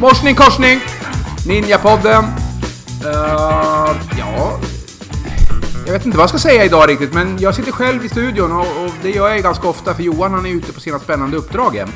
Morsning korsning! Ninjapodden. Uh, ja... Jag vet inte vad jag ska säga idag riktigt, men jag sitter själv i studion och, och det gör jag ganska ofta för Johan han är ute på sina spännande uppdrag jämt.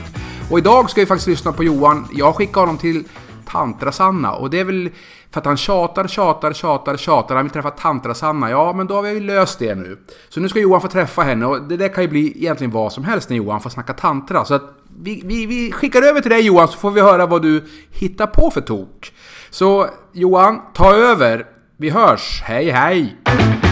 Och idag ska vi faktiskt lyssna på Johan. Jag skickar honom till Tantra-Sanna och det är väl för att han tjatar, tjatar, tjatar, tjatar. Han vill träffa Tantra-Sanna. Ja, men då har vi ju löst det nu. Så nu ska Johan få träffa henne och det där kan ju bli egentligen vad som helst när Johan får snacka tantra. Så att vi, vi, vi skickar över till dig Johan så får vi höra vad du hittar på för tok. Så Johan, ta över. Vi hörs. Hej hej! Hej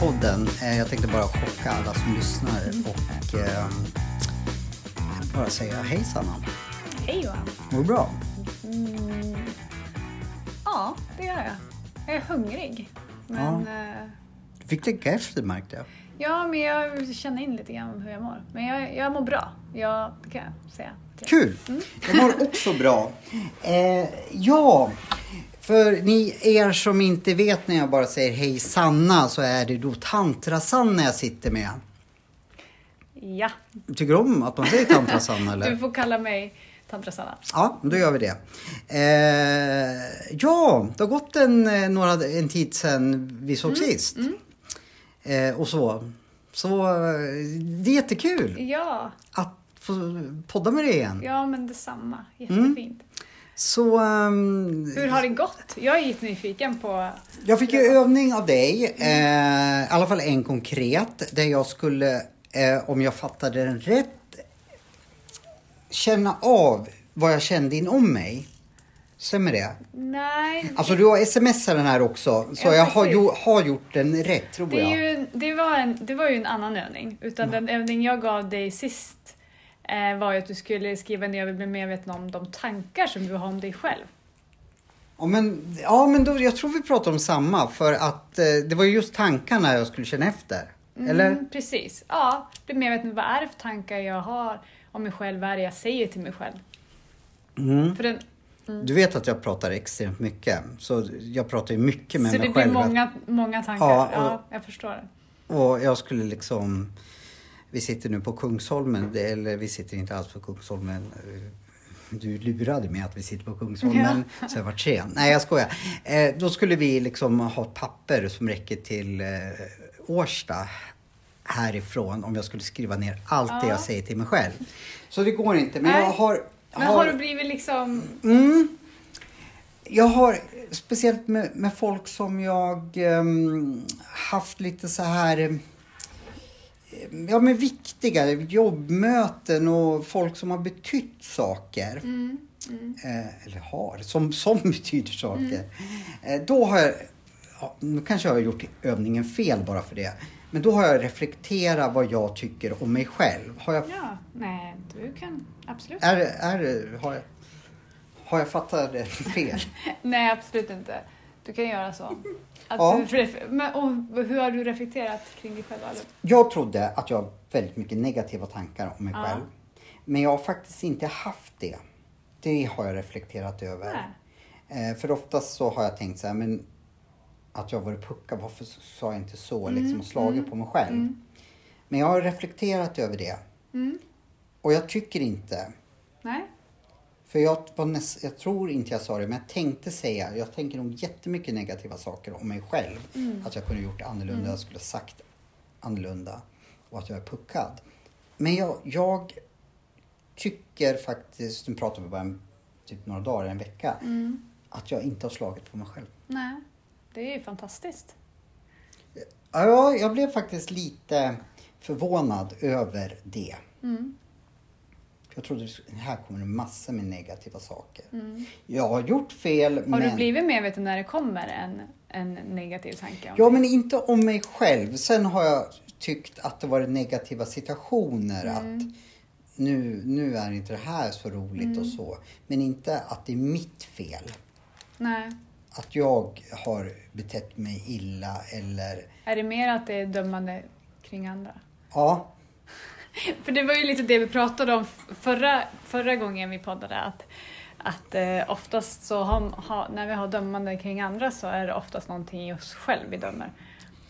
Ninjapodden. Eh, Jag tänkte bara chocka alla som lyssnar och eh, bara säga hej Sanna. Hej Johan. Mår du bra? Ja, det gör jag. Jag är hungrig. Men, ja. Du fick tänka efter märkte jag. ja, men jag vill känna in lite grann hur jag mår. Men jag, jag mår bra. Jag, det kan jag säga. Kul! Jag mår också bra. Eh, ja, för ni er som inte vet när jag bara säger hej Sanna så är det då Tantra-Sanna jag sitter med. Ja, Tycker du om att man säger Tantra-Sanna eller? du får kalla mig Tantra Sanna. Ja, då gör vi det. Eh, ja, det har gått en, eh, några, en tid sedan vi såg sist. Eh, och så. Så eh, det är jättekul Ja, att få podda med dig igen. ja men detsamma. Jättefint. Så ehm, Hur har det gått? Jag är jättenyfiken på... jag fick ju övning av dig, eh, i alla fall en konkret, där jag skulle, eh, om jag fattade den rätt, känna av vad jag kände inom mig. Stämmer det? Nej, Alltså du har smsat den här också, så Ja, jag har, jo, har gjort den rätt tror det, jag. ju, det, var en, det var ju en annan övning. Utan den övning jag gav dig sist var ju att du skulle skriva ner och bli medveten om de tankar som du har om dig själv. Ja men, ja, men då, jag tror vi pratar om samma för att eh, det var ju just tankarna jag skulle känna efter. Eller? Mm, precis. Ja, bli medveten vad är det för tankar jag har om mig själv, vad är det jag säger till mig själv. Mm. För den, Du vet att jag pratar extremt mycket. Så jag pratar ju mycket med så mig det blir själv. många, många tankar. Ja, Ja, och- jag förstår det. Och jag skulle liksom... Vi sitter nu på Kungsholmen, det- eller vi sitter inte alls på Kungsholmen. Eh, Du lurade mig att vi sitter på Kungsholmen, så jag var sen. Nej, jag skojar. Eh, då skulle vi liksom ha papper som räcker till eh, Årsta härifrån om jag skulle skriva ner allt det Ja. jag säger till mig själv. Så det går inte, men Nej. jag har... Men har du blivit liksom... Mm. Jag har speciellt med, med folk som jag ehm, haft lite så här Ja men viktiga jobbmöten och folk som har betytt saker. Mm, Eh, eller har, som, som betyder saker. Eh, då har jag, ja, nu kanske jag har gjort övningen fel bara för det. Men då har jag reflekterat vad jag tycker om mig själv. Har jag, Ja, nej, du kan absolut. är, är, har jag, har jag fattat det fel? Nej, absolut inte. Du kan göra så. Att Ja. du, men, och hur har du reflekterat kring dig själv? Jag trodde att jag har väldigt mycket negativa tankar om mig Ja. själv. Men jag har faktiskt inte haft det. Det har jag reflekterat över. Eh, för oftast så har jag tänkt så här, men att jag varit puckad, varför sa jag inte så? Mm, Liksom och slagit på mig själv. Men jag har reflekterat över det. Mm. Och jag tycker inte, Nej? För jag, var näst, jag tror inte jag sa det, men jag tänkte säga, jag tänker nog jättemycket negativa saker om mig själv. Mm. Att jag kunde gjort annorlunda, jag skulle sagt annorlunda och att jag är puckad. Men jag, jag tycker faktiskt, nu pratar vi bara om typ några dagar, en vecka, Mm. att jag inte har slagit på mig själv. Nej. Det är ju fantastiskt. Ja, jag blev faktiskt lite förvånad över det. Mm. Jag trodde här kommer det massor med negativa saker. Jag har gjort fel, Mm. Har men... du blivit medveten när det kommer en, en negativ tanke? Ja, men inte om mig själv. Sen har jag tyckt att det varit negativa situationer. Att nu, nu är inte det här så roligt och så. Men inte att det är mitt fel. Nej. Att jag har betett mig illa eller... Är det mer att det är dömande kring andra? Ja, För det var ju lite det vi pratade om förra, förra gången vi poddade. Att, att eh, oftast så har, ha, när vi har dömande kring andra så är det oftast någonting i oss själv vi dömer.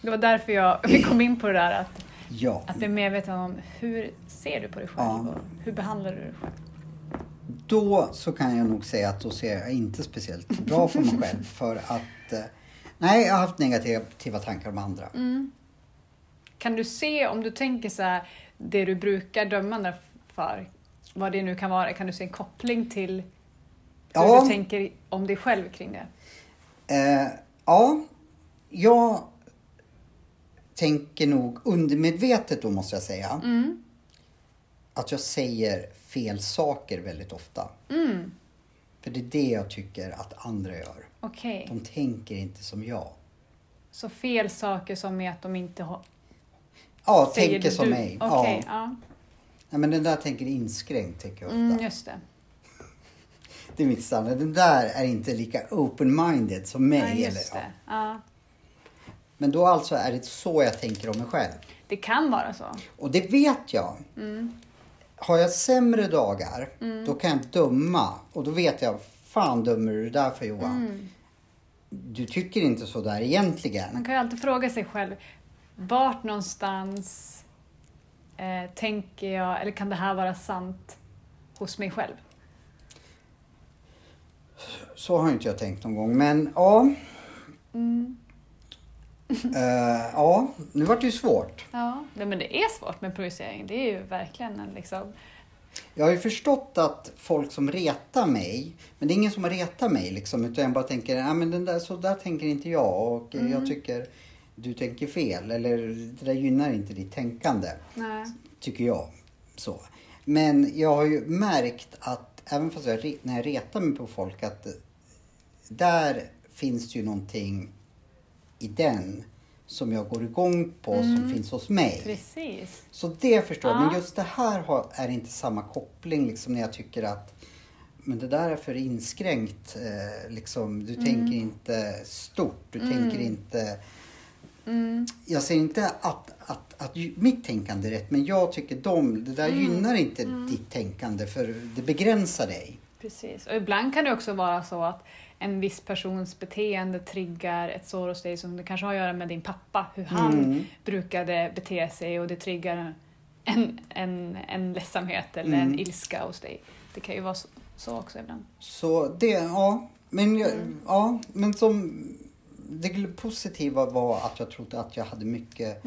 Det var därför jag vi kom in på det där att, ja. att bli medveten om hur ser du på dig själv Ja. och hur behandlar du dig själv? Då så kan jag nog säga att då ser jag inte speciellt bra på mig själv. För att... eh, Nej, jag har haft negativa tankar om andra. Kan du se om du tänker så här, det du brukar döma för, vad det nu kan vara, kan du se en koppling till hur Ja. du tänker om dig själv kring det? Eh, ja, jag tänker nog undermedvetet då måste jag säga. Att jag säger fel saker väldigt ofta. För det är det jag tycker att andra gör. Okej, De tänker inte som jag. så fel saker som är att de inte har... Ja, säger tänker det som du. mig. Okej, Ja. ja. Nej, men den där tänker inskränkt, tänker jag ofta. Mm, just det. Det är mitt standard. Den där är inte lika open-minded som mig. Ja, eller, just ja. det. Ja. Men då alltså är det så jag tänker om mig själv. Det kan vara så. Och det vet jag. Har jag sämre dagar, då kan jag döma. Och då vet jag, fan dömer du det där för Johan? Du tycker inte så där egentligen. Man kan ju alltid fråga sig själv, vart någonstans eh, tänker jag, eller kan det här vara sant hos mig själv? Så har inte jag tänkt någon gång. Men ja. Eh, ja, nu vart det ju svårt. Ja, nej, men det är svårt med projicering. Det är ju verkligen en liksom... Jag har ju förstått att folk som retar mig, men det är ingen som har retat mig liksom, utan jag bara tänker, ja men den där, så där tänker inte jag och eh, jag tycker du tänker fel eller det där gynnar inte ditt tänkande, Nej. tycker jag. Så. Men jag har ju märkt att även fast jag, när jag retar mig på folk att eh, där finns det ju någonting i den som jag går igång på som finns hos mig. Precis. Så det förstår jag. Ja. Men just det här har, är inte samma koppling liksom när jag tycker att men det där är för inskränkt. Eh, liksom, du tänker inte stort. Du tänker inte... Jag säger inte att, att, att mitt tänkande är rätt, men jag tycker de, det där gynnar inte ditt tänkande för det begränsar dig. Precis. Och ibland kan det också vara så att en viss persons beteende triggar ett sår hos dig som det kanske har att göra med din pappa, hur han brukade bete sig och det triggar en, en, en ledsamhet eller en ilska hos dig. Det kan ju vara så, så också ibland. Så det, ja. Men, ja, men som det positiva var att jag trodde att jag hade mycket,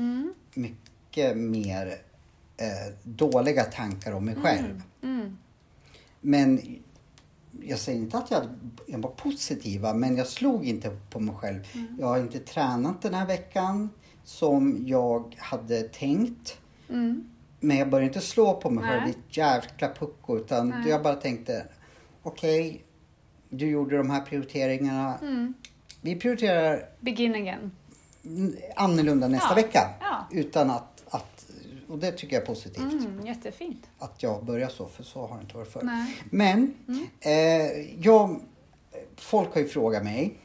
mycket mer eh, dåliga tankar om mig själv. Men jag säger inte att jag enbart positiva, men jag slog inte på mig själv. Jag har inte tränat den här veckan som jag hade tänkt. Men jag började inte slå på mig själv i jävla pucko, utan Nej. jag bara tänkte, okej, du gjorde de här prioriteringarna. Vi prioriterar Begin again. annorlunda nästa Ja, vecka. ja. Utan att, att, och det tycker jag är positivt. Mm, jättefint. Att jag börjar så, för så har det inte varit förr. Nej. Men, eh, jag, folk har ju frågat mig.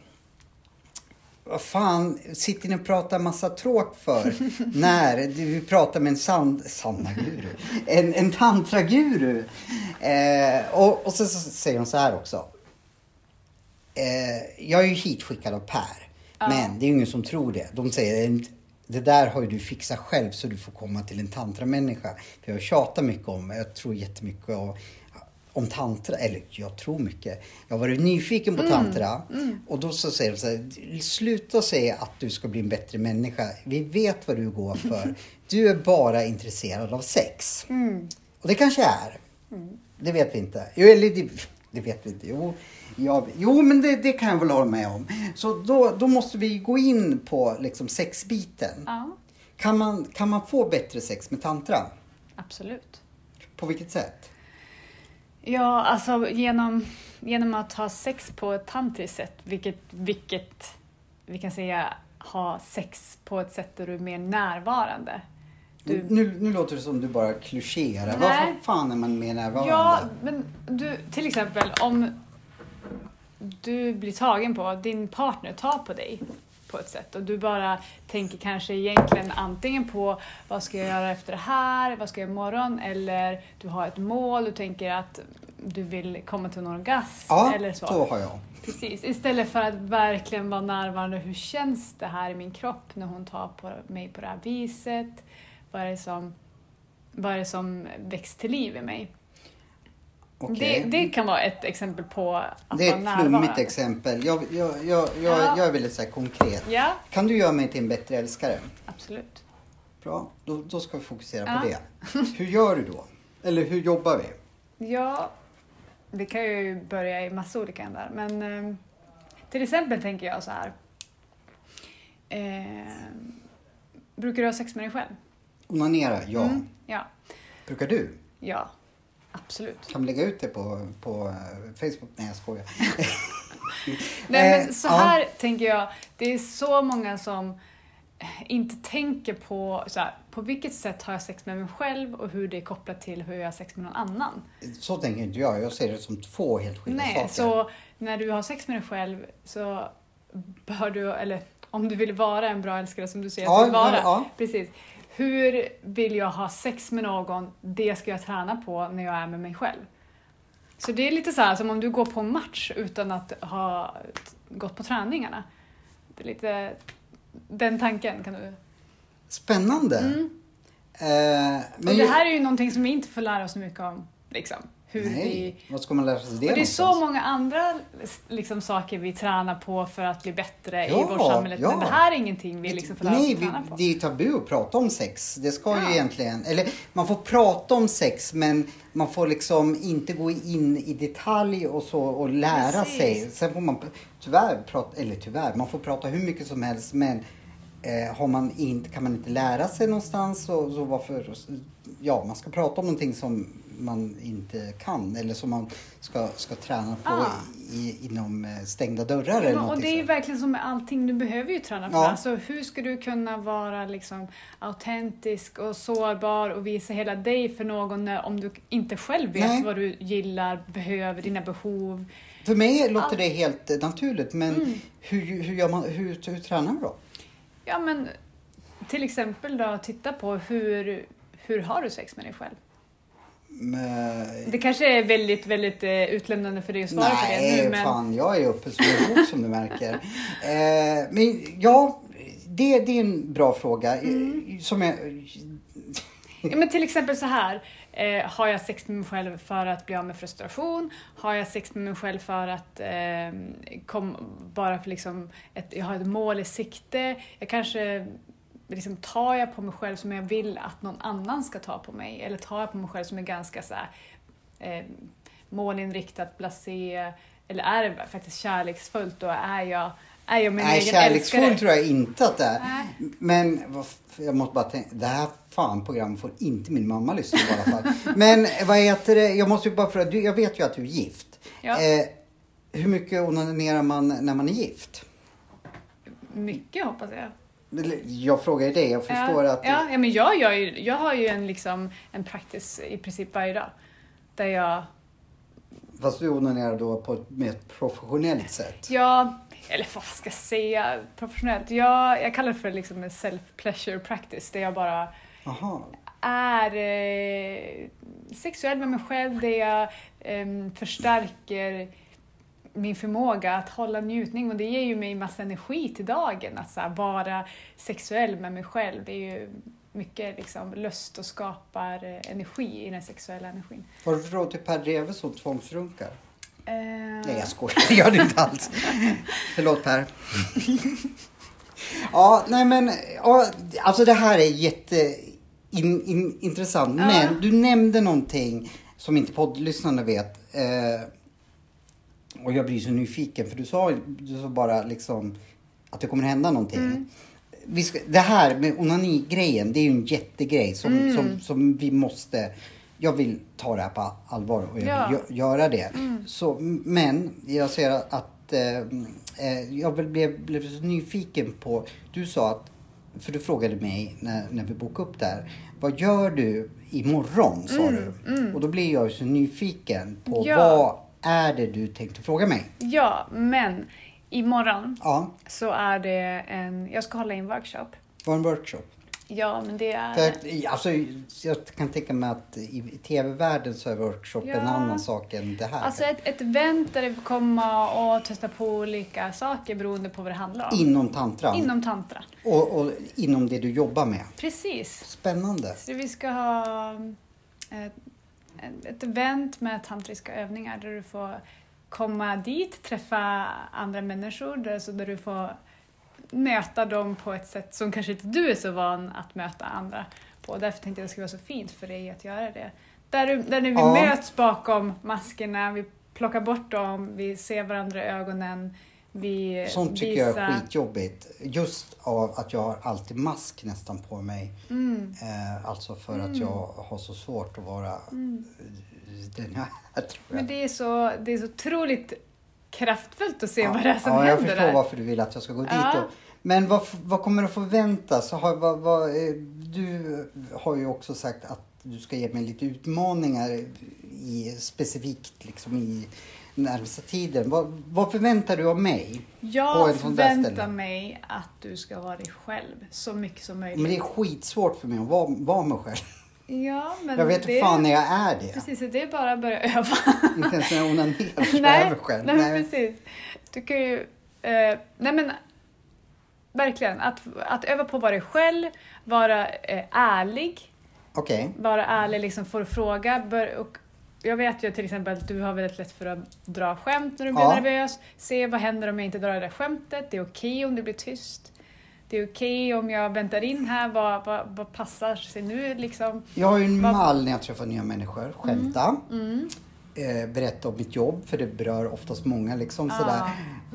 Vad fan sitter ni och pratar massa tråk för? när du pratar med en sand, sandaguru, en, en tantraguru. Eh, och, och så, så säger de så här också. Eh, jag är ju hitskickad av Per. Men det är ju ingen som tror det. De säger det där har ju du fixat själv så du får komma till en tantramänniska. För jag tjatar mycket om, jag tror jättemycket om, om tantra, eller jag tror mycket. Jag har varit nyfiken på tantra och då så säger de så här, sluta säga att du ska bli en bättre människa. Vi vet vad du går för. Du är bara intresserad av sex. Och det kanske är. Det vet vi inte. Jo, eller det, det vet vi inte. Jo, ja, jo men det, det kan jag väl hålla med om. Så då, då måste vi gå in på liksom sexbiten. Ja, Kan, man, kan man få bättre sex med tantra? absolut. På vilket sätt? Ja, alltså genom, genom att ha sex på ett tantriskt sätt, vilket, vilket vi kan säga ha sex på ett sätt där du är mer närvarande. Du, Nu, nu låter det som du bara. Vad Nej. fan är man mer närvarande? ja, men du, till exempel om du blir tagen på, din partner tar på dig på ett sätt och du bara tänker kanske egentligen antingen på vad ska jag göra efter det här, vad ska jag göra imorgon eller du har ett mål, du tänker att du vill komma till en orgasm Ja, eller så. så har jag. Precis, istället för att verkligen vara närvarande. Hur känns det här i min kropp när hon tar på mig på det här viset? Vad är det som, vad är det som väcks till liv i mig? Okej. Det, det kan vara ett exempel på att Det är ett flummigt exempel. Jag, jag, jag, jag, Ja. jag är väldigt så konkret. Ja, Kan du göra mig till en bättre älskare? absolut. Bra, då, då ska vi fokusera Ja. på det. Hur gör du då? Eller hur jobbar vi? Ja, vi kan ju börja i massa olika ändar. Men eh, till exempel tänker jag så här. Eh, brukar du ha sex med dig själv? Onanera, ja. Mm, ja. Brukar du? Ja, absolut. Kan vi lägga ut det på, på eh, Facebook? Nej, jag skojar. Nej, Eh, men så ja. här tänker jag. Det är så många som inte tänker på så här, på vilket sätt har jag sex med mig själv och hur det är kopplat till hur jag har sex med någon annan. Så tänker inte jag. Jag ser det som två helt skilda Nej, saker. så när du har sex med dig själv så bör du, eller om du vill vara en bra älskare som du säger att Ja, du vill vara. ja, ja. Precis. Hur vill jag ha sex med någon? Det ska jag träna på när jag är med mig själv. Så det är lite så här som om du går på en match utan att ha gått på träningarna. Det är lite den tanken kan du... Spännande. Mm. Eh, men Och det här är ju någonting som vi inte får lära oss så mycket om. Liksom. Hur Nej, vi... vad ska man lära sig det Och det är så många andra liksom, saker vi tränar på för att bli bättre i Ja, vårt samhälle. ja. Men det här är ingenting vi liksom får lära oss Nej, att träna på. det är tabu att prata om sex. Det ska ju Ja. egentligen, eller man får prata om sex men man får liksom inte gå in i detalj och så och lära Precis. sig. Sen får man tyvärr prata, eller tyvärr, man får prata hur mycket som helst men eh, har man inte, kan man inte lära sig någonstans så, så varför, ja man ska prata om någonting som man inte kan eller som man ska, ska träna på Ah. i, inom eh, stängda dörrar eller Ja, och någonting det är ju verkligen som med allting, du behöver ju träna på Ja. Alltså, hur ska du kunna vara liksom autentisk och sårbar och visa hela dig för någon när, om du inte själv vet Nej. vad du gillar, behöver, dina behov? För mig låter Allt. det helt eh, naturligt men Mm. hur, hur, gör man, hur, hur tränar man då? Ja, men till exempel då, titta på hur, hur har du sex med dig själv? Men- Det kanske är väldigt, väldigt eh, utlämnande för dig att svara på det Nej, nu, men... fan jag är uppe som en bok som du märker. Eh, men ja, det, det är en bra fråga. Eh, Mm. Som jag, Ja, men till exempel så här. Eh, har jag sex med mig själv för att bli av med frustration? Har jag sex med mig själv för att eh, kom, bara för liksom ett, jag har ett mål i sikte? Jag kanske liksom, tar jag på mig själv som jag vill att någon annan ska ta på mig? Eller tar jag på mig själv som är ganska så här, eh, målinriktat, blasé? Eller är det faktiskt kärleksfullt och är jag, är jag min nej, egen kärleksfull älskare? tror jag inte att det är. Nej. Men jag måste bara tänka, det här fan programmet får inte min mamma lyssna på i alla fall. Men vad heter det, jag måste ju bara fråga, jag vet ju att du är gift. Ja. Eh, hur mycket onanerar man när man är gift? Mycket hoppas jag. Jag frågar ju dig, jag förstår ja, att... Ja, ja men jag, gör ju, jag har ju en, liksom, en practice i princip varje dag. Där jag, Fast du onanerar då på ett mer professionellt sätt. jag eller vad ska jag säga professionellt? Jag, jag kallar det för liksom en self-pleasure practice. Där jag bara Jaha. är eh, sexuell med mig själv. Där jag eh, förstärker min förmåga att hålla njutning och det ger ju mig massa energi till dagen. Att så vara sexuell med mig själv. Det är ju mycket liksom, lust och skapar eh, energi i den sexuella energin. Har du förstått till Per Dreve som tvångsrunkar? Eh, Nej jag skojar, det gör du inte alls. Förlåt Per. ja, nej men, ja, alltså det här är jätte in, in. Ja. Men du nämnde någonting som inte poddlyssnarna vet. Eh, och jag blir så nyfiken för du sa, du sa bara liksom att det kommer hända någonting. Mm. Vi ska, det här med onani-grejen, det är ju en jättegrej som, Mm. som, som vi måste... Jag vill ta det här på allvar och jag vill Ja. Mm. gö- göra det. Så, men jag ser att eh, eh, jag blev, blev så nyfiken på... Du sa att, för du frågade mig när, när vi bokade upp det här. vad gör du imorgon sa Mm, du. Och då blir jag så nyfiken på Ja. vad är det du tänkte fråga mig? Ja, men imorgon Ja, så är det en... Jag ska hålla i en workshop. var en workshop. Ja, men det är... För alltså, jag kan tänka mig att i tv-världen så är workshop en Ja. annan sak än det här. Alltså ett, ett event där du får komma och testa på olika saker beroende på vad det handlar om. Inom tantran. Inom tantra. Och, och inom det du jobbar med. Precis. Spännande. Så vi ska ha ett, event med tantriska övningar där du får komma dit, träffa andra människor, där, så där du får möta dem på ett sätt som kanske inte du är så van att möta andra på. Därför tänkte jag att det skulle vara så fint för dig att göra det. Där, där när vi Ja. möts bakom maskerna, vi plockar bort dem, vi ser varandra i ögonen, vi Sånt tycker jag är skitjobbigt. Just av att jag har alltid mask nästan på mig. Mm. Eh, alltså för att jag har så svårt att vara Mm. den här tror jag. Men det är så, det är så otroligt kraftfullt att se vad det är som ja, jag händer förstår där. varför du vill att jag ska gå Ja. dit. Och, men vad, vad kommer att förväntas? Har, vad, vad, eh, du har ju också sagt att du ska ge mig lite utmaningar i, specifikt liksom i närmsta tiden. Vad, vad förväntar du av mig? Jag förväntar mig att du ska vara dig själv så mycket som möjligt. Men det är skitsvårt för mig att vara, vara mig själv. Ja, men Jag vet det, inte fan när jag är det. Precis, det är bara att börja öva. Inte ens när jag onanerar så är jag nej, mig själv. nej, men precis. Du kan ju... Eh, nej men, verkligen. Att, att öva på att vara dig själv, vara eh, ärlig. Okej. Vara ärlig liksom att fråga. Bör, och jag vet ju till exempel att du har väldigt lätt för att dra skämt när du blir Ja. nervös. Se vad händer om jag inte drar det där skämtet. Det är okej om det blir tyst. Det är okej om jag väntar in här. Vad, vad, vad passar sig nu liksom? Jag har ju en Vad- mall när jag träffar nya människor. Skämta. Mm. Eh, berätta om mitt jobb, för det berör oftast många. Liksom, Ja. sådär.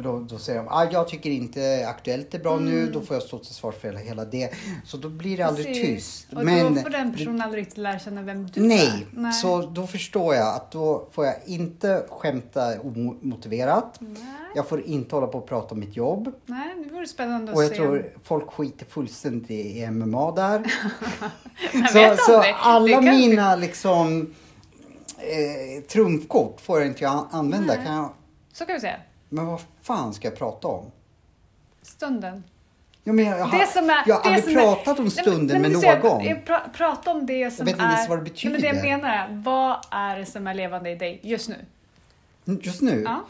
Då, då säger de, ah, jag tycker inte Aktuellt är bra Mm. nu. Då får jag stå till svars för hela, hela det. Så då blir det aldrig Precis. tyst. Och Men då får den personen aldrig riktigt lära känna vem du nej, är. så då förstår jag att då får jag inte skämta omotiverat. Nej, Jag får inte hålla på och prata om mitt jobb. nej, nu vore det spännande Och att jag se. tror folk skiter fullständigt i MMA där. Så så aldrig. Det alla mina liksom eh, trumfkort får jag inte jag använda. Nej. Kan jag, Så kan vi säga. men vad fan ska jag prata om? Stunden. Ja, men jag, har, Det som är, jag har aldrig pratat är, om stunden Nej, men- med nej, någon. jag pra, prata om det som vet inte är... ens vad det Nej, men det jag betyder. menar är, vad är det som är levande i dig just nu? Just nu? Ja.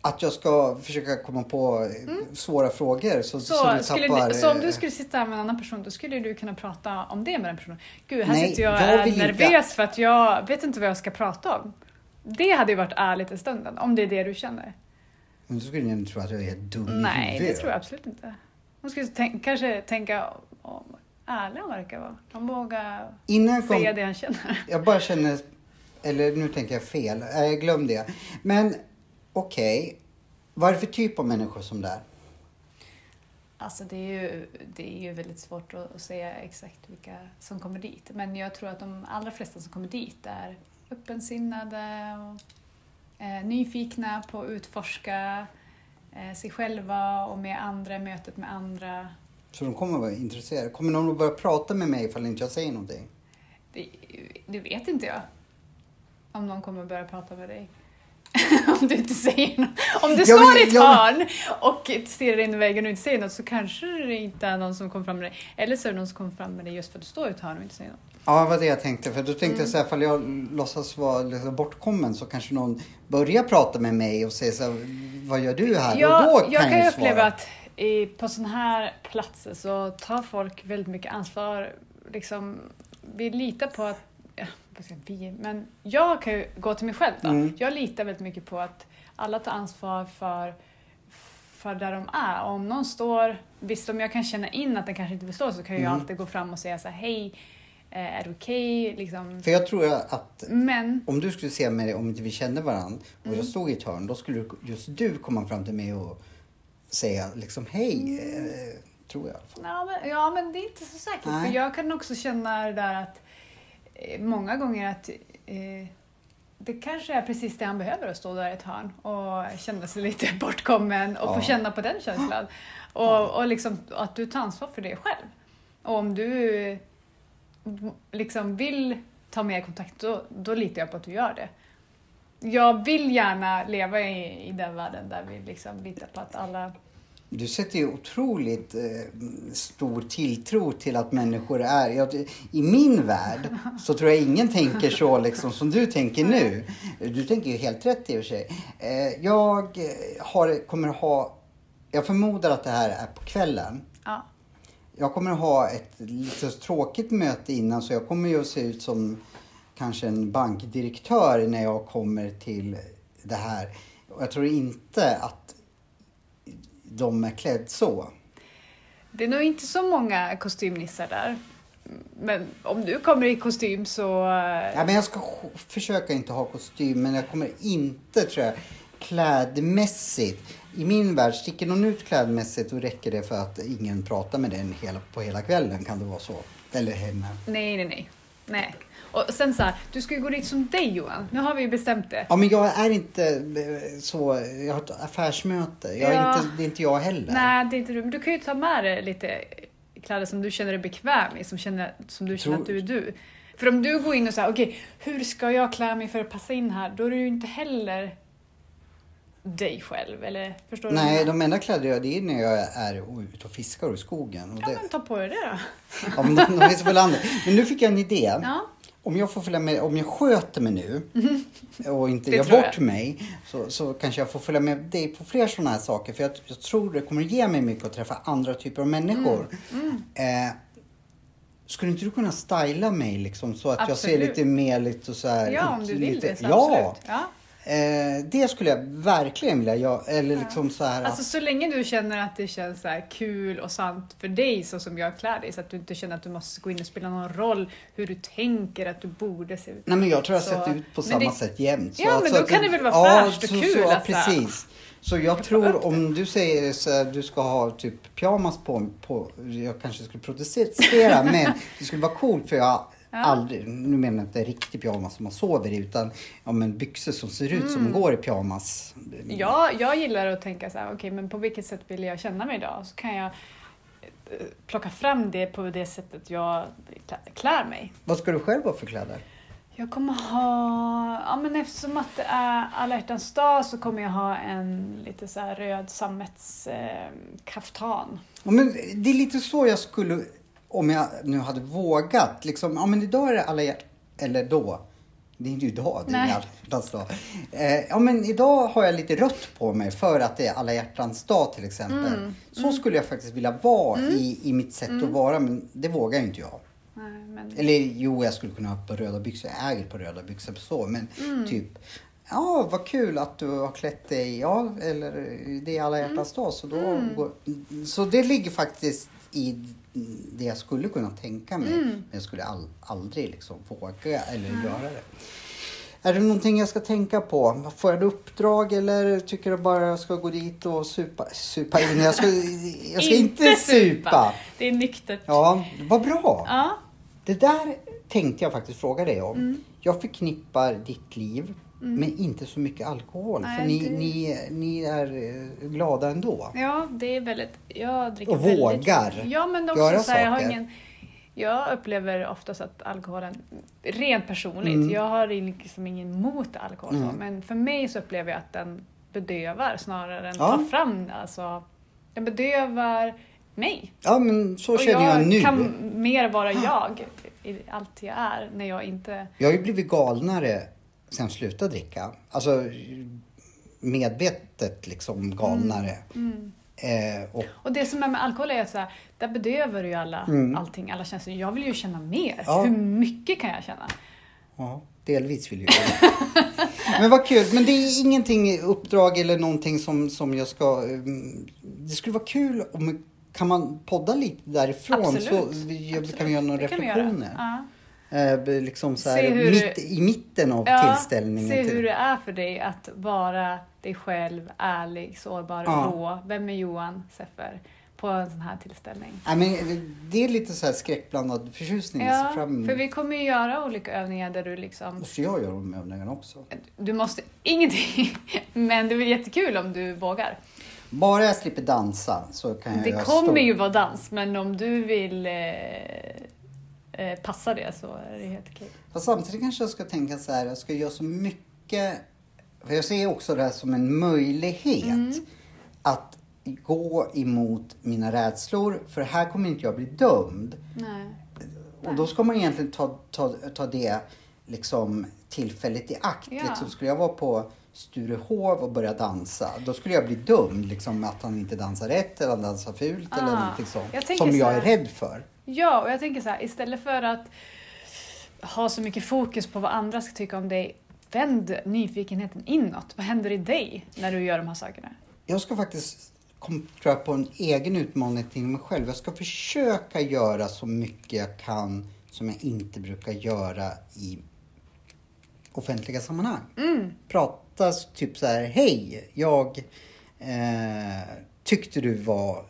Att jag ska försöka komma på eh, svåra frågor så, så, Så, du tappar... du, så om eh, du skulle sitta här med en annan person, då skulle du kunna prata om det med den personen. Gud, här Nej, sitter jag och jag är vill inte- nervös för att jag vet inte vad jag ska prata om. Det hade ju varit ärligt i stunden, om det är det du känner. Men då skulle ni tro att jag är dum i Nej, det tror jag absolut inte. Hon skulle tänk, kanske tänka om ärlig han verkar vara. Han vågar Innan kom, säga det han känner. Jag bara känner, eller nu tänker jag fel, Eh, jag glöm det. Men okej, vad är det för typ av människor som det är? Alltså det är ju, det är ju väldigt svårt att, att säga exakt vilka som kommer dit. Men jag tror att de allra flesta som kommer dit är öppensinnade och eh, nyfikna på att utforska eh, sig själva och med andra, mötet med andra. Så de kommer vara intresserade. Kommer någon att börja prata med mig ifall inte jag säger någonting? Det, det vet inte jag. Om någon kommer börja prata med dig. om du inte säger något. Om du Ja, står i ett ja, hörn och stirrar in i väggen och inte säger något så kanske det inte är någon som kommer fram med dig. Eller så är det någon som kommer fram med dig just för att du står i ett hörn och inte säger något. Ja, det var det jag tänkte. För då tänkte Mm. jag så här, ifall jag låtsas vara liksom bortkommen så kanske någon börjar prata med mig och säger så här, vad gör du här? Jag, och då kan jag kan jag uppleva att i, på sådana här platser så tar folk väldigt mycket ansvar. Liksom, vi litar på att, ja, vad ska jag vi, men jag kan ju gå till mig själv då. Mm. Jag litar väldigt mycket på att alla tar ansvar för, för där de är. Och om någon står, visst om jag kan känna in att den kanske inte vill stå så kan jag Mm. alltid gå fram och säga så här, hej, eh, är det okej? Liksom. För jag tror att Men om du skulle se mig, om inte vi kände varandra och Mm. jag stod i ett hörn, då skulle just du komma fram till mig och säga liksom hej, Mm. eh, tror jag i alla fall. Ja men, ja, men det är inte så säkert. Nej. För jag kan också känna det där att många gånger att eh, det kanske är precis det han behöver att stå där i ett hörn och känna sig lite bortkommen och få Ja. känna på den känslan. Och, och liksom att du tar ansvar för det själv. Och om du liksom vill ta mer kontakt, då, då litar jag på att du gör det. Jag vill gärna leva i, i den världen där vi liksom litar på att alla... Du sätter ju otroligt eh, stor tilltro till att människor är... Jag, I min värld så tror jag ingen tänker så liksom som du tänker nu. Du tänker ju helt rätt i och för sig. Eh, jag har, kommer ha... Jag förmodar att det här är på kvällen. Ja. Jag kommer ha ett lite tråkigt möte innan så jag kommer ju att se ut som kanske en bankdirektör när jag kommer till det här. Och jag tror inte att de är klädd så. Det är nog inte så många kostymnissar där. Men om du kommer i kostym så... Ja, men jag ska sk- försöka inte ha kostym men jag kommer inte tror jag klädmässigt. I min värld, sticker någon ut klädmässigt då räcker det för att ingen pratar med den hela, på hela kvällen. Kan det vara så? Eller henne. Nej, nej, nej. nej. Och sen så här, du ska ju gå dit som dig Johan. Nu har vi ju bestämt det. Ja men jag är inte eh, så, jag har ett affärsmöte. Jag är Ja. inte, det är inte jag heller. Nej, det är inte du. Men du kan ju ta med dig lite kläder som du känner dig bekväm i, som, känner, som du känner Tror- att du är du. För om du går in och säger, okej, hur ska jag klä mig för att passa in här? Då är du ju inte heller dig själv, eller förstår du? Nej, de enda kläder jag det är när jag är ute och fiskar i skogen. Och Ja, det, men ta på dig det då. ja, men de, de finns väl andra. Men nu fick jag en idé. Ja. Om jag får följa med, om jag sköter mig nu och inte gör bort jag. mig så, så kanske jag får följa med dig på fler sådana här saker. För jag, jag tror det kommer ge mig mycket att träffa andra typer av människor. Mm. Eh, skulle inte du kunna styla mig liksom så att jag ser Absolut. lite mer lite så här... Ja, om du vill lite, det så Ja! absolut. Ja. Eh, det skulle jag verkligen vilja göra. Eller liksom så här... Alltså så länge du känner att det känns så här kul och sant för dig så som jag klär dig så att du inte känner att du måste gå in och spela någon roll hur du tänker att du borde se ut. Nej men jag tror jag har sett ut på samma det- sätt jämt. Ja, men då att kan det väl vara fräscht och så, kul Så, ja, att precis. Så jag tror om du säger så här, du ska ha typ pyjamas på, på jag kanske skulle protestera men det skulle vara coolt för jag aldrig, nu menar jag inte riktig pyjamas som man sover i utan ja, men byxor som ser ut Mm. som går i pyjamas. Ja, jag gillar att tänka så här, okej men på vilket sätt vill jag känna mig idag? Så kan jag eh, plocka fram det på det sättet jag klä- klär mig. Vad ska du själv ha för kläder? Jag kommer ha, ja men eftersom att det är alla hjärtans dag så kommer jag ha en lite så här röd sammets eh. Ja, men det är lite så jag skulle, om jag nu hade vågat, liksom, ja men idag är det alla hjärt... Eller då. Det är inte idag, det är Nej. alla hjärtans dag. Eh, ja men idag har jag lite rött på mig för att det är alla hjärtans dag till exempel. Mm, Så skulle jag faktiskt vilja vara i, i mitt sätt att vara, men det vågar ju inte jag. Nej, men, Eller jo, jag skulle kunna ha på röda byxor. Jag äger på röda byxor så, men Mm. typ Ja, vad kul att du har klätt dig. Ja, eller det är alla Mm. hjärtans dag. Så, då går, så det ligger faktiskt i det jag skulle kunna tänka mig. Mm. Men jag skulle all, aldrig liksom våga eller göra det. Är det någonting jag ska tänka på? Får jag ett uppdrag eller tycker du bara jag ska gå dit och supa, supa in? Jag ska, jag ska inte, supa. Det är nyktert. Ja, vad bra. Ja. Det där tänkte jag faktiskt fråga dig om. Mm. Jag förknippar ditt liv med inte så mycket alkohol. Nej, för ni, det- ni, ni är eh, glada ändå. Ja, det är väldigt... Jag dricker Och väldigt, vågar Ja, men också göra så här, jag har saker. ingen... Jag upplever oftast att alkoholen, rent personligt, Mm. jag har liksom ingen emot alkohol så, Mm. men för mig så upplever jag att den bedövar snarare än Ja. tar fram. Alltså, den bedövar mig. Ja, men så känner jag, nu. kan mer vara jag i allt jag är när jag inte... Jag har ju blivit galnare sen jag slutade dricka. Alltså medvetet liksom galnare. Mm. Eh, och, Och det som är med alkohol är att så här, där bedövar du ju alla, Mm. allting, alla känslor. Jag vill ju känna mer. Ja. Hur mycket kan jag känna? ja, delvis vill jag. Men vad kul. Men det är ingenting uppdrag eller någonting som, som jag ska... mm, Det skulle vara kul om kan man podda lite därifrån Absolut. så vi, Absolut. kan vi göra några Det reflektioner. Ja. Eh, liksom så här, hur- mitt, i mitten av Ja, tillställningen. Se till- hur det är för dig att vara dig själv, ärlig, sårbar, Ja. rå. Vem är Johan Seffer på en sån här tillställning? Nej, men det- det är lite så här skräckblandad förtjusning. Ja, fram för vi kommer ju göra olika övningar där du liksom... Måste jag göra de övningarna också? Du måste ingenting, men det är väl jättekul om du vågar. Bara jag slipper dansa så kan jag Det kommer stor- ju vara dans, men om du vill eh, eh, passar det så är det helt okej. Fast samtidigt kanske jag ska tänka så här, jag ska göra så mycket... För jag ser också det här som en möjlighet Mm. att gå emot mina rädslor. För här kommer inte jag bli dömd. Nej. Och då ska man egentligen ta, ta, ta det liksom tillfället i akt. Ja. Liksom, skulle jag vara på Sturehov och börja dansa, då skulle jag bli dömd. Liksom, att han inte dansar rätt eller han dansar fult eller Ah, någonting sånt. Som jag är rädd för. Ja, och jag tänker så här, istället för att ha så mycket fokus på vad andra ska tycka om dig, vänd nyfikenheten inåt. Vad händer i dig när du gör de här sakerna? Jag ska faktiskt kom, tror jag, på en egen utmaning till mig själv. Jag ska försöka göra så mycket jag kan som jag inte brukar göra i offentliga sammanhang. Prata typ så här, hej, jag eh, tyckte du var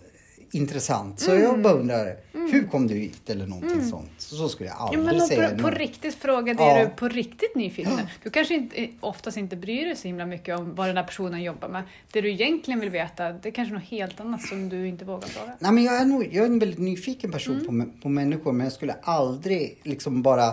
intressant. Så jag bara undrar, hur kom du hit eller någonting sånt. Så, så skulle jag Ja, aldrig men och säga. på, på riktigt fråga det Ja. du på riktigt nyfiken. Du kanske inte, oftast inte bryr dig så himla mycket om vad den där personen jobbar med. Det du egentligen vill veta, det är kanske något helt annat som du inte vågar fråga. Nej, men jag, är nog, jag är en väldigt nyfiken person Mm. på, på människor men jag skulle aldrig liksom bara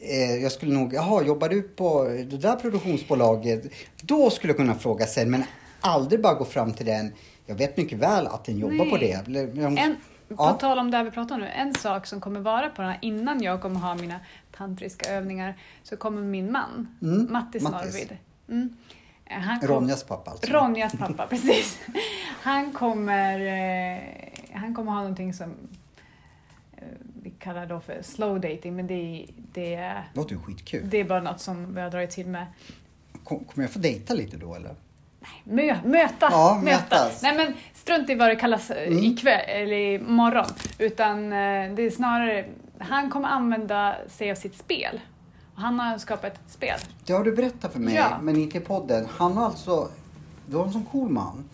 eh, jag skulle nog, jaha, jobbar du på det där produktionsbolaget? Då skulle jag kunna fråga sen men aldrig bara gå fram till den. Jag vet mycket väl att den jobbar på Nej. det. Eller, jag En, på Ja. tal om det här vi pratar om nu, en sak som kommer vara på den här, innan jag kommer ha mina tantriska övningar, så kommer min man, Mm, Mattis, Mattis. Norrvid. Mm. Eh, Han kom, Ronjas pappa alltså. Ronjas pappa, precis. Han kommer, eh, han kommer ha någonting som eh, vi kallar då för slow dating, men det, det, Det låter ju skitkul. det är bara något som vi har dragit till med. Kom- Kommer jag få dejta lite då eller? Mö, möta, Ja, möta. mötas. Nej men strunt i vad det kallas eh, Mm. ikväll eller imorgon. Utan eh, det är snarare, han kommer använda sig av sitt spel. Och han har skapat ett spel. Det har du berättat för mig, Ja. men inte i podden. Han har alltså, du har en sån cool man.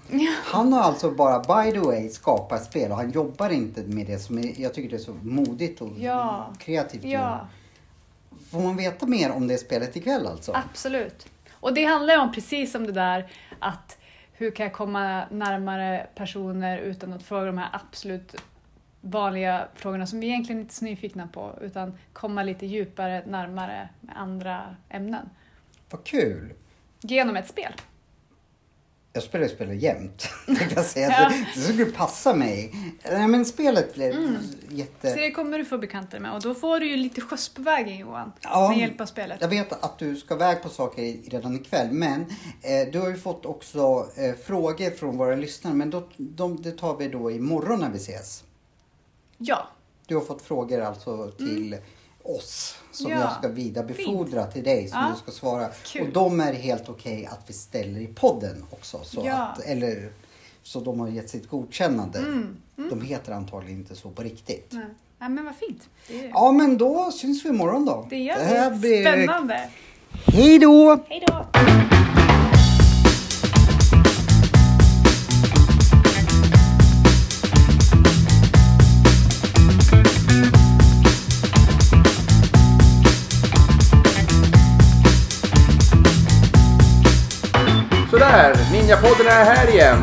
Han har alltså bara by the way skapat spel och han jobbar inte med det som är, jag tycker det är så modigt och Ja. kreativt. Ja, Får man veta mer om det spelet ikväll alltså? absolut. Och det handlar ju om precis som det där att hur kan jag komma närmare personer utan att fråga de här absolut vanliga frågorna som vi egentligen inte är så nyfikna på utan komma lite djupare närmare med andra ämnen. Vad kul! Genom ett spel. Jag spelar ju spelet jämt. tänkte jag säga. Ja. Det, skulle passa mig. Nej men spelet blev Så jätte... det kommer du få bekanta dig med och då får du ju lite skjuts på vägen Johan. Ja. Med hjälp av spelet. Jag vet att du ska iväg på saker redan ikväll men eh, du har ju fått också eh, frågor från våra lyssnare men då, de, det tar vi då imorgon när vi ses. Ja, Du har fått frågor alltså till oss som Mm. Ja, jag ska vidarebefordra till dig som Ja. du ska svara. Kul. Och de är helt okej att vi ställer i podden också. Så Ja. att, eller, så de har gett sitt godkännande. Mm, De heter antagligen inte så på riktigt. nej. nej men vad fint. Det, Ja men då syns vi imorgon då. det gör vi. blir- Spännande. Hej då! Hej då! Ninjapodden är här igen.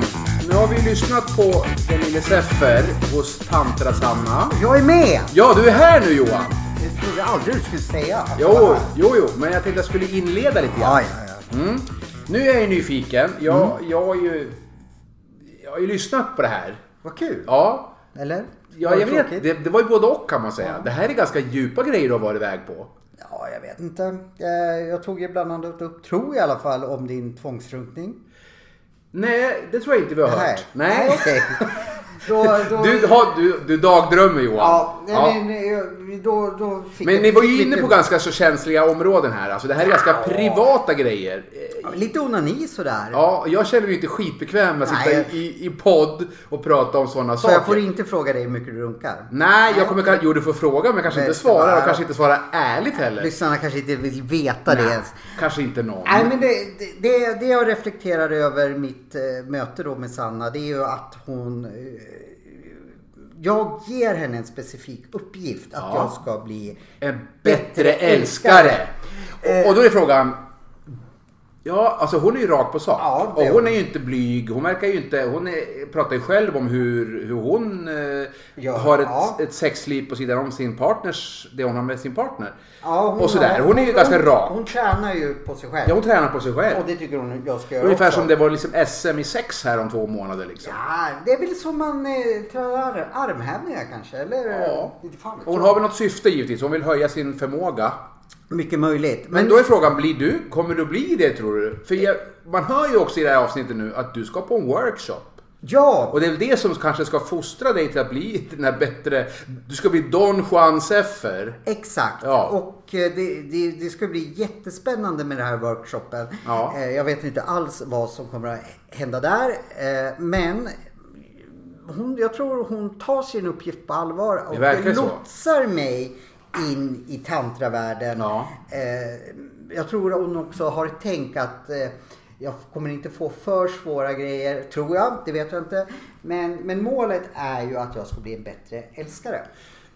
Nu har vi lyssnat på den lille Seffer hos Tantra Sanna. Jag är med! Ja, du är här nu Johan! Det trodde jag aldrig du skulle säga. Jo, jo, jo, men jag tänkte jag skulle inleda lite grann. Ja, ja, ja. Mm. Nu är jag ju nyfiken. Jag, Mm. jag, har ju, jag har ju lyssnat på det här. Vad kul. Ja, Eller? ja jag vet. Det, det var ju både och kan man säga. Det här är ganska djupa grejer du har varit iväg på. Ja, jag vet inte. Eh, Jag tog ju bland annat upp, tror i alla fall, om din tvångsrunkning. Nej, det tror jag inte vi har hört. Nej, okej. Då, då... Du, har, du, du dagdrömmer Johan. Ja, nej, Ja. men eh, då, då fick Men ni var ju inne på ganska så känsliga områden här. Alltså det här är ganska privata grejer. Lite onani sådär. Ja, jag känner mig inte skitbekväm med att sitta Nej. i, i podd och prata om sådana Så saker. jag får inte fråga dig hur mycket du runkar? Nej, jag kommer kanske... Jo, du får fråga men kanske Men- inte svara och Ja. kanske inte svara ärligt heller. Lyssnarna kanske inte vill veta det ens. kanske inte någon. Nej men det, det- det, det jag reflekterar över mitt eh, möte då med Sanna det är ju att hon eh, Jag ger henne en specifik uppgift att Ja. jag ska bli En bättre älskare. Och, och då är frågan, Ja, alltså hon är ju rakt på sak. Ja, och hon hon. är ju inte blyg. Hon verkar ju inte... Hon är, pratar ju själv om hur, hur hon eh, Ja, har ett, ja. ett sexliv på sidan om sin partners... Det hon har med sin partner. Ja, och sådär. Hon är ju ganska rak. Hon tränar ju på sig själv. Ja, hon tränar på sig själv. Och det tycker hon jag ska göra Ungefär också. som det var liksom SM i sex här om två månader liksom. Ja, det är väl som man eh, tränar armhävningar kanske. Eller? Ja. Fan Hon har väl något syfte givetvis. Hon vill höja sin förmåga. Mycket möjligt. Men då är frågan, blir du, kommer du bli det tror du? För jag, man hör ju också i det här avsnittet nu att du ska på en workshop. Ja, Och det är väl det som kanske ska fostra dig till att bli den här bättre... Du ska bli Don Juan Seffer. exakt. Ja. Och eh, det, det, det ska bli jättespännande med den här workshopen. Ja. Eh, Jag vet inte alls vad som kommer att hända där. eh, Men hon, jag tror hon tar sin uppgift på allvar och så. lotsar mig in i tantravärlden. Ja. Eh, Jag tror hon också har tänkt att eh, jag kommer inte få för svåra grejer, tror jag. Det vet jag inte. Men, men målet är ju att jag ska bli en bättre älskare.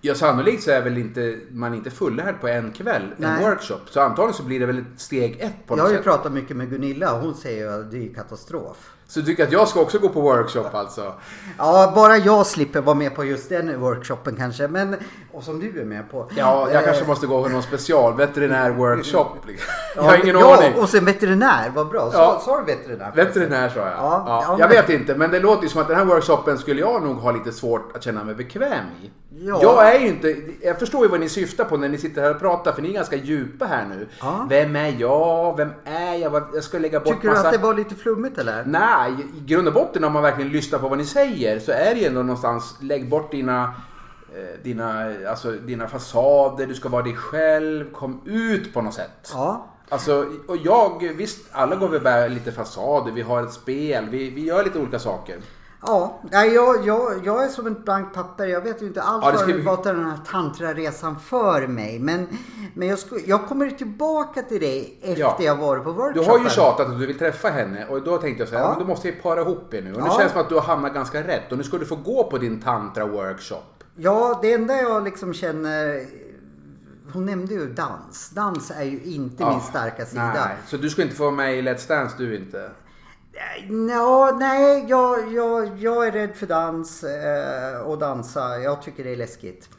Ja, sannolikt så är väl inte, man inte fullärd på en kväll, en Nej. workshop. Så antagligen så blir det väl steg ett på Jag något har ju sätt. pratat mycket med Gunilla och hon säger ju att det är katastrof. Så du tycker att jag ska också gå på workshop alltså? Ja, bara jag slipper vara med på just den workshopen kanske. Men, och som du är med på. Ja, jag Eh, kanske måste gå på någon special veterinär workshop. liksom. Jag har ingen ja, aning. och sen veterinär, vad bra. Så, Ja. Sa du veterinär? Veterinär sa jag. Ja, Ja, ja, jag vet inte, men det låter ju som att den här workshopen skulle jag nog ha lite svårt att känna mig bekväm i. Ja. Jag är ju inte, jag förstår ju vad ni syftar på när ni sitter här och pratar, för ni är ganska djupa här nu. Ja. Vem är jag? Vem är jag? Jag ska lägga bort Tycker du massa... att det var lite flummigt eller? Nej, i grund och botten om man verkligen lyssnar på vad ni säger så är det ju ändå någonstans, lägg bort dina, eh, dina, alltså, dina fasader, du ska vara dig själv, kom ut på något sätt. Ja. Alltså, och jag, visst alla går vi bär lite fasader, vi har ett spel, vi, vi gör lite olika saker. Ja, jag, jag, jag är som ett blankt papper. Jag vet ju inte alls Ja, vad det den här tantraresan för mig. Men, men jag, sku, jag kommer tillbaka till dig efter Ja. jag varit på Du workshopen. har ju tjatat att du vill träffa henne och då tänkte jag så här, Ja. men då måste jag para ihop er nu. Och nu Ja. känns det som att du har hamnat ganska rätt och nu ska du få gå på din tantra-workshop. Ja, det enda jag liksom känner... Hon nämnde ju dans. Dans är ju inte min starka sida. Nej, så du ska inte få vara med i Let's Dance du inte? Ja, nej, jag, jag, jag är rädd för dans eh, och dansa. Jag tycker det är läskigt.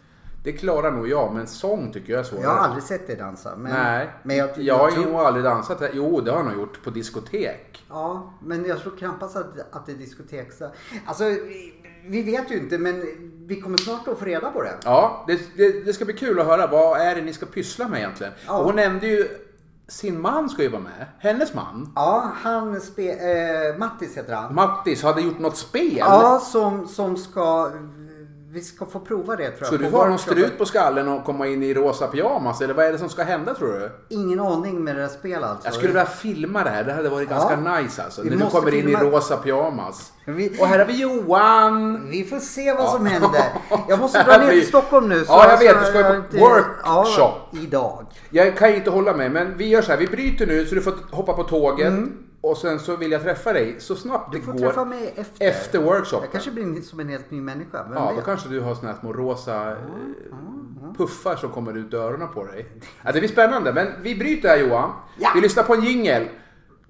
Det klarar nog jag, men sång tycker jag är svårare. Jag har aldrig sett dig dansa. Men, Nej, men jag, jag, har tror, nog aldrig dansat. Jo, det har jag nog gjort på diskotek. Ja, men jag tror knappast att, att det är diskotek. så- Alltså, vi, vi vet ju inte, men vi kommer snart att få reda på det. Ja, det, det, det ska bli kul att höra. Vad är det ni ska pyssla med egentligen? Ja. Och hon nämnde ju sin man ska ju vara med. Hennes man. Ja, han spe, eh, Mattis heter han. Mattis hade gjort något spel. Ja, som, som ska... Vi ska få prova det tror jag. Ska du ha någon strut på skallen och komma in i rosa pyjamas? Eller vad är det som ska hända tror du? Ingen aning med det där spelet alltså. Jag skulle vilja filma det här. Det hade varit Ja. ganska nice alltså. Vi När du kommer in i filma. rosa pyjamas. Vi- Och här har vi Johan. Vi får se vad som händer. Jag måste dra ner till Stockholm nu. Ja, jag vet. Du ska ju på workshop. Ja, idag. Jag kan ju inte hålla mig, men vi gör så här. Vi bryter nu så du får hoppa på tåget. Och sen så vill jag träffa dig så snabbt Mm. Du får det träffa går. mig efter. Efter workshopen. Jag kanske blir som en helt ny människa. Vem Ja, då vet? kanske du har såna här små rosa eh, puffar som kommer ut öronen på dig. Ja, det blir spännande, men vi bryter här Johan. Ja. Vi lyssnar på en jingel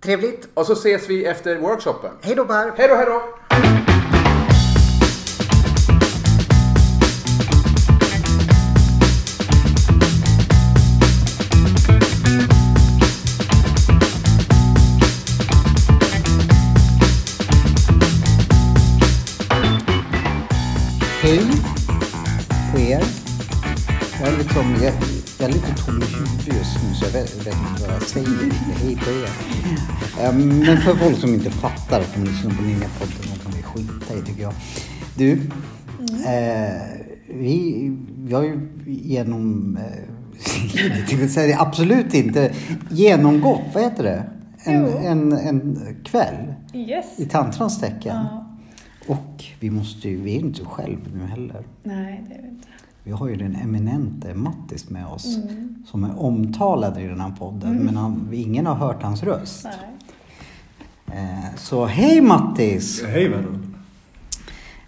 Trevligt. och så ses vi efter workshopen. Hej då Per. Hej då, hej då! Är, liksom, jag, jag är lite tom i huvudet just nu så jag vet, vet inte vad jag säger. Hej på er. Ehm, men för folk som inte fattar att de lyssnar på Ninjapodden, de kan vi skita i tycker jag. Du, eh, vi, vi har ju genom... Eh, säga absolut inte genomgått, vad heter det? En, en, en kväll Yes. i tantrans tecken. Ja. Och vi måste ju, vi är inte själv nu heller. Nej, det är det inte. Vi har ju den eminente Mattis med oss. Mm. Som är omtalad i den här podden. Men han, ingen har hört hans röst. Eh, så hej Mattis! Hej vännen.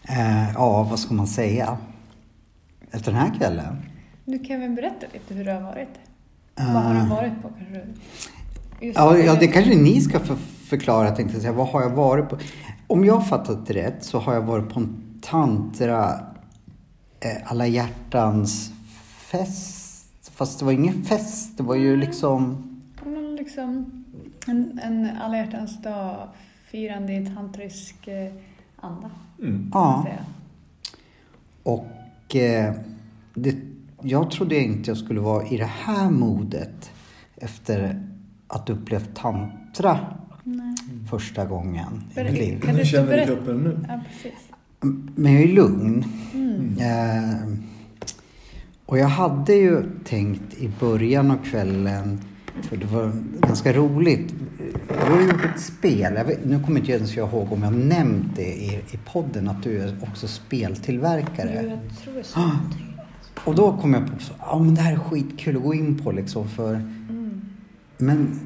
Eh, ja, vad ska man säga? Efter den här kvällen? Du kan väl berätta lite hur det har varit? Eh. Vad har du varit på kanske? Just Ja, ja, det kanske ni ska för, förklara, tänkte jag säga. Vad har jag varit på? Om jag har fattat det rätt så har jag varit på en tantra eh, alla hjärtans fest. Fast det var ingen fest, det var ju liksom... Ja, men liksom en, en alla hjärtans dag firande i tantrisk eh, anda. Mm. Ja. Och eh, det, jag trodde inte jag skulle vara i det här modet efter att upplevt tantra Nej. första gången i Ber- mitt liv. Kan Hur du känner du i kroppen nu? Ja, precis. Men jag är lugn. Mm. Eh, och jag hade ju tänkt i början av kvällen, för det var ganska roligt. Jag har gjort ett spel. Jag vet, nu kommer inte jag ens ihåg om jag nämnt det i, i podden att du är också speltillverkare. Jo, jag tror så. Ah. Och då kom jag på att men det här är skitkul att gå in på liksom för... Mm. Men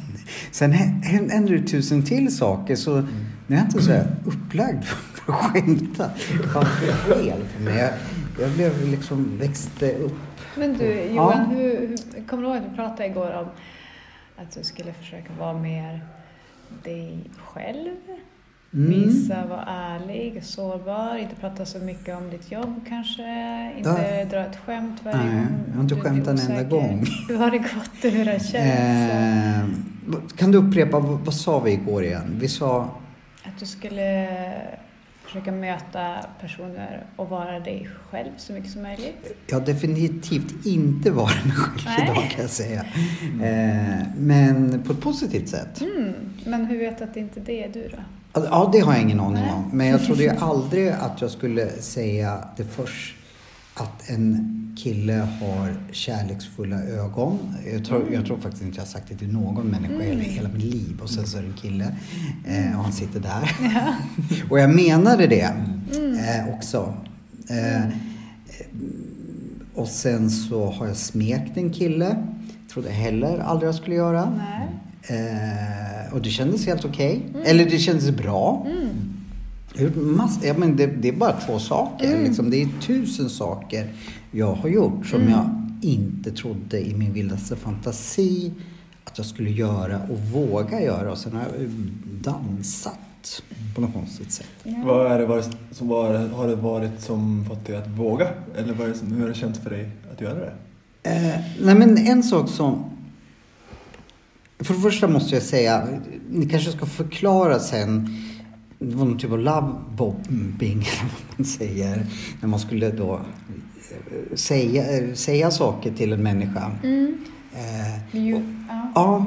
sen hä- hä- händer det tusen till saker så nu är jag inte så här upplagd för att skämta. Det var fel för mig. Jag, jag blev liksom, växte upp. Men du Ja. Johan, hur, hur, kommer du ihåg att vi pratade igår om att du skulle försöka vara mer dig själv? Mm. Visa, vara ärlig, sårbar, inte prata så mycket om ditt jobb kanske, inte dra ett skämt varje Nej, gång jag har inte skämtat en enda gång. Hur har det gått och hur har det känts? Eh, kan du upprepa, vad, vad sa vi igår igen? Vi sa... Att du skulle försöka möta personer och vara dig själv så mycket som möjligt. Jag har definitivt inte varit mig själv Nej. idag kan jag säga. Eh, men på ett positivt sätt. Mm. Men hur vet du att det inte det är du då? Alltså, Ja, det har jag ingen aning om. Men jag trodde ju aldrig att jag skulle säga det först. Att en kille har kärleksfulla ögon. Jag tror, jag tror faktiskt inte jag har sagt det till någon människa i hela, mitt liv. Och sen så är det en kille. Eh, och han sitter där. och jag menade det eh, också. Eh, och sen så har jag smekt en kille. Trodde heller aldrig jag skulle göra. Eh, och det kändes helt okej. Eller det kändes bra. Ja, men det, det är bara två saker. Liksom. Det är tusen saker jag har gjort som jag inte trodde i min vildaste fantasi att jag skulle göra och våga göra. Och sen har jag dansat på något konstigt sätt. Vad är det varit, som var, har det varit som fått dig att våga? Eller vad som, hur har det känts för dig att göra det? Eh, nej men en sak som... För det första måste jag säga, ni kanske ska förklara sen. Det var någon typ av lovebombing, eller vad man säger. När man skulle då eh, säga, eh, säga saker till en människa. Mm. Eh, Jo, ja. ja,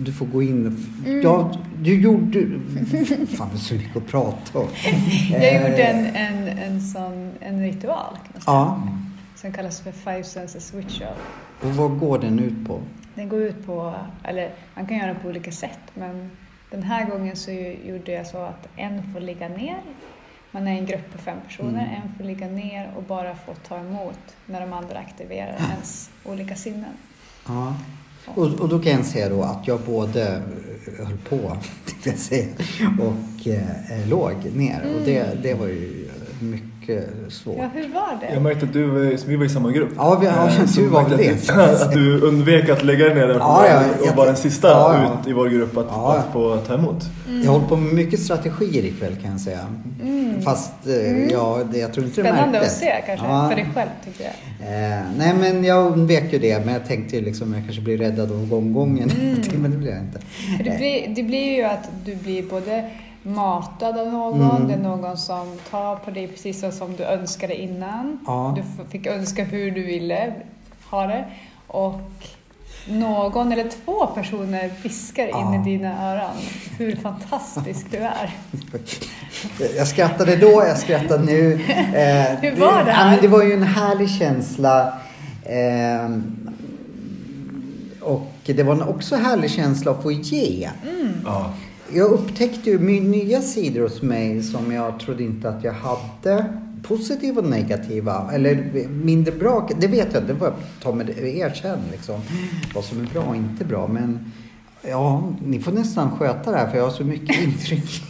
du får gå in. Ja, du gjorde... Fan, det är så mycket att prata om. Jag Eh, gjorde en, en, en sån en ritual kan man säga, Ja, som kallas för Five Senses Ritual. och vad går den ut på? Den går ut på, eller man kan göra det på olika sätt, men den här gången så gjorde jag så att en får ligga ner. Man är en grupp på fem personer, Mm. en får ligga ner och bara få ta emot när de andra aktiverar ens olika sinnen. Ja. Och, och då kan jag säga då att jag både eh, höll på, jag säga, och eh, låg ner. Och det, det var ju mycket svårt. Ja, hur var det? Jag märkte att du, var- vi var i samma grupp. Ja, vi- ja, Eh, du så var väl jag att det. du- Att du undvek att lägga dig ner där Ja, ja, och jag- var den sista ja, ja. ut i vår grupp att, att få ta emot. Jag har hållit på med mycket strategier ikväll kan jag säga. Fast eh, ja, det, jag tror inte det Mm. Spännande att se kanske, Ja. för dig själv tycker jag. Eh, nej men jag undvek ju det. Men jag tänkte ju liksom jag kanske blir räddad av gånggången. Mm. men det blir jag inte. För det, blir, det blir ju att du blir både matad av någon, Mm. det är någon som tar på dig precis så som du önskade innan. Ja. Du fick önska hur du ville ha det. Och någon eller två personer viskar in Ja. i dina öron hur fantastisk du är. Jag skrattade då, jag skrattar nu. Eh, Hur var det Ja, men det var ju en härlig känsla. Eh, och det var en också härlig känsla att få ge. Ja. Jag upptäckte ju nya sidor hos mig som jag trodde inte att jag hade. Positiva och negativa. Eller mindre bra. Det vet jag, det var ta med det, erkänn liksom. Vad som är bra och inte bra. Men ja, ni får nästan sköta det här för jag har så mycket intryck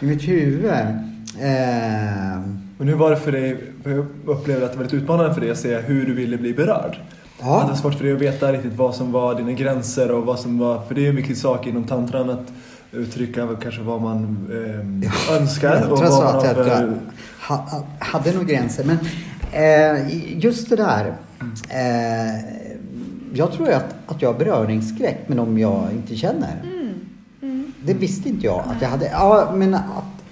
i mitt huvud. Eh, Men hur var det för dig? Jag upplevde att det var väldigt utmanande för dig att se hur du ville bli berörd. Att det var svårt för dig att veta riktigt vad som var dina gränser och vad som var... För det är ju mycket saker inom tantran att uttrycka kanske vad man eh, önskar. Jag och tror jag vad att jag, för- jag ha, hade några gränser. Men eh, just det där. Eh, jag tror att, att jag har beröringsskräck med de jag inte känner. Det visste inte jag att jag hade. Ja, men att,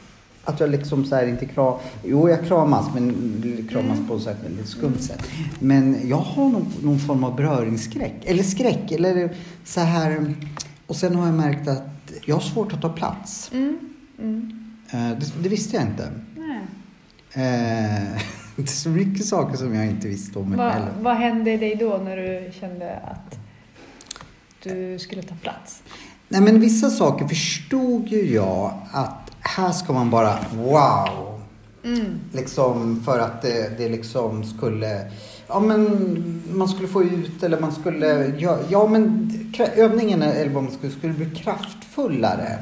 att jag liksom så här inte kram... Jo, jag kramas, men kramas på så här ett väldigt skumt sätt. Men jag har någon, någon form av beröringsskräck. Eller skräck, eller så här... Och sen har jag märkt att jag har svårt att ta plats. Mm. Mm. Eh, det, det visste jag inte. Nej. Eh, det är så mycket saker som jag inte visste om mig Vad, själv. vad hände i dig då när du kände att du skulle ta plats? Nej men vissa saker förstod ju jag att här ska man bara wow. Mm. Liksom för att det, det liksom skulle, ja men man skulle få ut eller man skulle, ja, ja men övningen eller vad man skulle, skulle bli kraftfullare.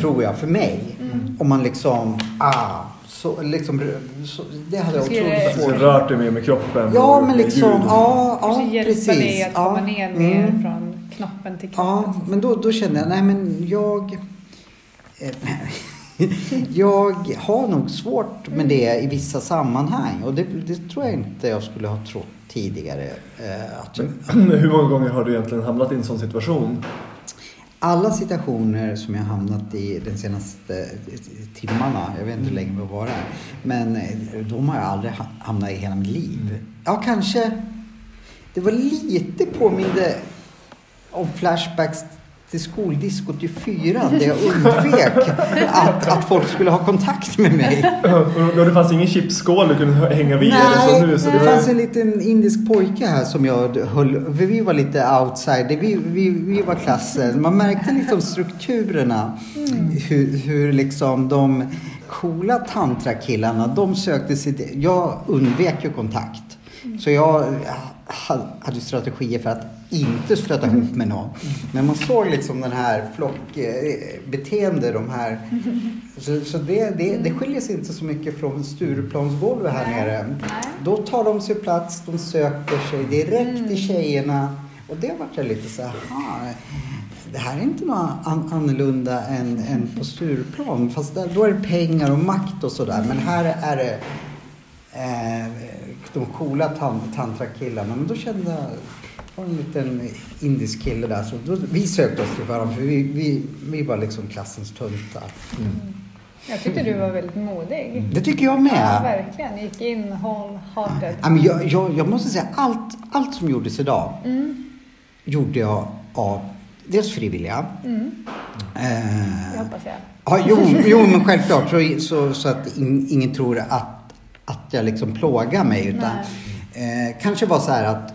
Tror jag för mig. Om man liksom, ah, så liksom, så, det hade jag otroligt svårt rört dig mer med kroppen Ja men liksom, ljud. ja, ja hjälpa precis. dig att komma ja, ner mer mm. från knoppen till Ja, kroppen. men då, då kände jag, nej men jag... eh, jag har nog svårt med det i vissa sammanhang och det, det tror jag inte jag skulle ha trott tidigare. eh, Men hur många gånger har du egentligen hamnat i en sån situation? alla situationer som jag hamnat i de senaste timmarna, jag vet inte hur länge vi har varit här, men eh, de har jag aldrig ha- hamnat i hela mitt liv. Ja, kanske. Det var lite påminde om flashbacks till skoldiskot i fyran där jag undvek att, att folk skulle ha kontakt med mig. Och det fanns ingen chipsskål du kunde hänga vid eller så nu? Så det det fanns en liten indisk pojke här som jag höll, vi var lite outside, vi, vi, vi var klassen. Man märkte liksom strukturerna. Hur, hur liksom de coola tantrakillarna, de sökte sig jag undvek ju kontakt. Så jag ha- hade strategier för att inte stöta ihop med någon. Men man såg liksom den här flockbeteende, de här. Så, så det, det, det skiljer sig inte så mycket från Stureplansgolvet här nere. Då tar de sig plats, de söker sig direkt till tjejerna. Och det vart jag lite så här, "Aha, det här är inte något an- annorlunda än, än på Stureplan. Fast där, då är det pengar och makt och sådär. Men här är det eh, de coola tan- tantrakillarna. Men då kände jag, var en liten indisk kille där. Så då, vi sökte oss till varandra för vi, vi, vi var liksom klassens töntar. Jag tyckte du var väldigt modig. Det tycker jag Ja, med. verkligen. Gick in wholehearted. Ja, men jag, jag, jag måste säga, allt, allt som gjordes idag Mm. gjorde jag av dels frivilliga. Mm. Eh, Det hoppas jag. ja, jo, jo, men självklart. Så, så, så att in, ingen tror att, att jag liksom plågar mig. Utan, eh, kanske var så här att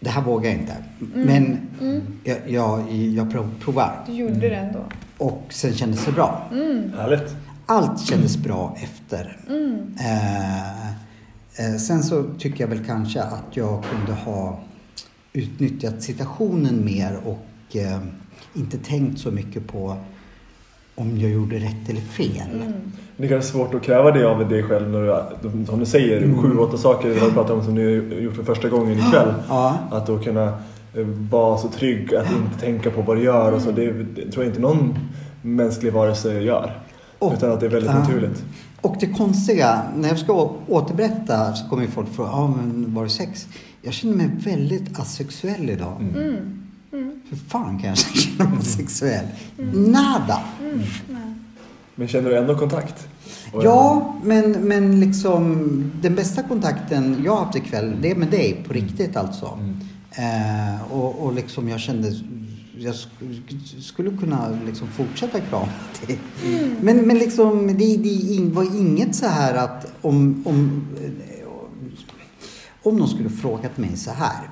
det här vågar jag inte. Men Mm. jag, jag, jag prov, provar. Du gjorde det ändå. Och sen kändes det bra. Mm. Härligt. Allt kändes bra efter. Mm. Eh, eh, sen så tycker jag väl kanske att jag kunde ha utnyttjat situationen mer och eh, inte tänkt så mycket på om jag gjorde rätt eller fel. Mm. Det är kanske svårt att kräva det av dig själv när du, som du säger, Mm. sju, åtta saker du har pratat om som du har gjort för första gången ikväll. Ja. Att då kunna eh, vara så trygg att inte tänka på vad du gör och så. Det, det tror jag inte någon mänsklig varelse gör. Och- utan att det är väldigt ja. naturligt. Och det konstiga, när jag ska återberätta så kommer folk fråga, ja men var det sex? Jag känner mig väldigt asexuell idag. Mm. Mm. Hur fan kan jag känna mig sexuell? Nada! Mm. Men känner du ändå kontakt? Och Ja, men, men liksom den bästa kontakten jag har haft ikväll, det är med dig på riktigt alltså. Mm. Eh, och, och liksom jag kände, jag sk- skulle kunna liksom fortsätta krama dig. Men, men liksom det, det var inget så här att om, om, eh, om någon skulle frågat mig så här,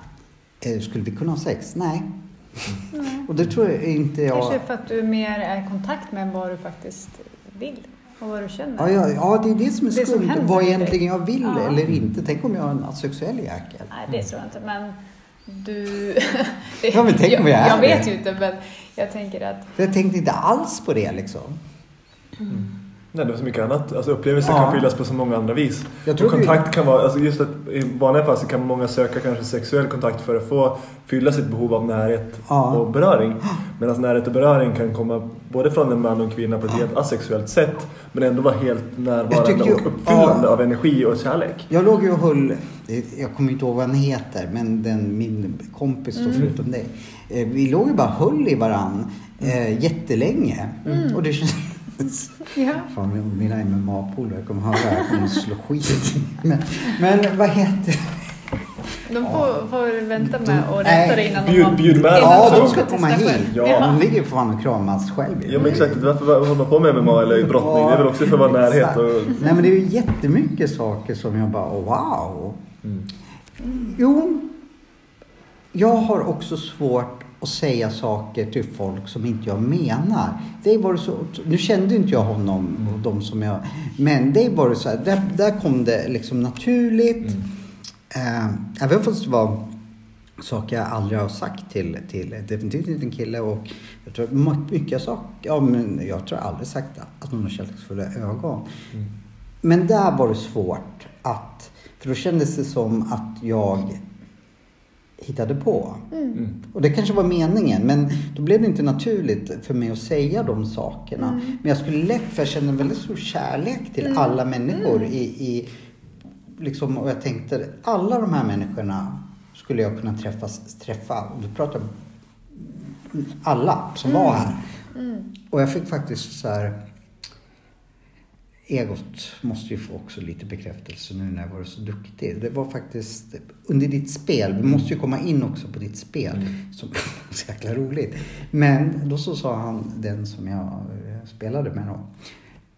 eh, skulle vi kunna ha sex? Nej. Och det tror jag inte jag... Kanske för att du mer är i kontakt med vad du faktiskt vill och vad du känner. Ja, ja, ja, det är det som är Det skumt. Vad egentligen jag vill Ja. eller inte. Tänk om jag är en asexuell jäkel. Nej, det tror jag inte. Men du... Ja, men tänk om jag är Jag vet ju inte, men jag tänker att... Jag tänkte inte alls på det liksom. Nej, det är så mycket annat. Alltså upplevelser Ja. kan fyllas på så många andra vis. Jag tror och kontakt kan vara, alltså just att i vanliga fall så kan många söka kanske sexuell kontakt för att få fylla sitt behov av närhet Ja. och beröring. Medan närhet och beröring kan komma både från en man och en kvinna på ett helt asexuellt sätt men ändå vara helt närvarande ju- och uppfyllande ja. av energi och kärlek. Jag låg ju och höll, jag kommer inte ihåg vad han heter, men den, min kompis då förutom dig. Eh, Vi låg ju bara och höll i varann eh, jättelänge. Och det kändes... Ja. Fan, mina MMA-polare kommer höra det här, kommer slå skit men, men vad heter De får, får vänta med och Nej, rätta det innan bjud- de bjud med. Ja, de ska komma hit. Ja. De ligger fan och kramas själv ju. Ja men exakt, varför håller man på med MMA eller brottning? Det är väl också för att vara närhet och... Nej men det är ju jättemycket saker som jag bara, oh, wow. Jo, jag har också svårt att säga saker till folk som inte jag menar. Det var så, nu kände inte jag honom och de som jag... Men det var så här, där, där kom det liksom naturligt. Eh, även fast det var saker jag aldrig har sagt till, till definitivt inte en kille och jag tror my- mycket saker, ja men jag tror aldrig sagt att någon har kärleksfulla ögon. Men där var det svårt att, för då kändes det som att jag hittade på. Mm. Och det kanske var meningen, men då blev det inte naturligt för mig att säga de sakerna. Men jag skulle lätt, för jag känner väldigt stor kärlek till alla människor i, i liksom, och jag tänkte, alla de här människorna skulle jag kunna träffas, träffa. Och du pratar alla som var här. Och jag fick faktiskt så här Egot måste ju få också lite bekräftelse nu när jag varit så duktig. Det var faktiskt under ditt spel, vi måste ju komma in också på ditt spel. Som så jäkla roligt. Men då så sa han, den som jag eh, spelade med då.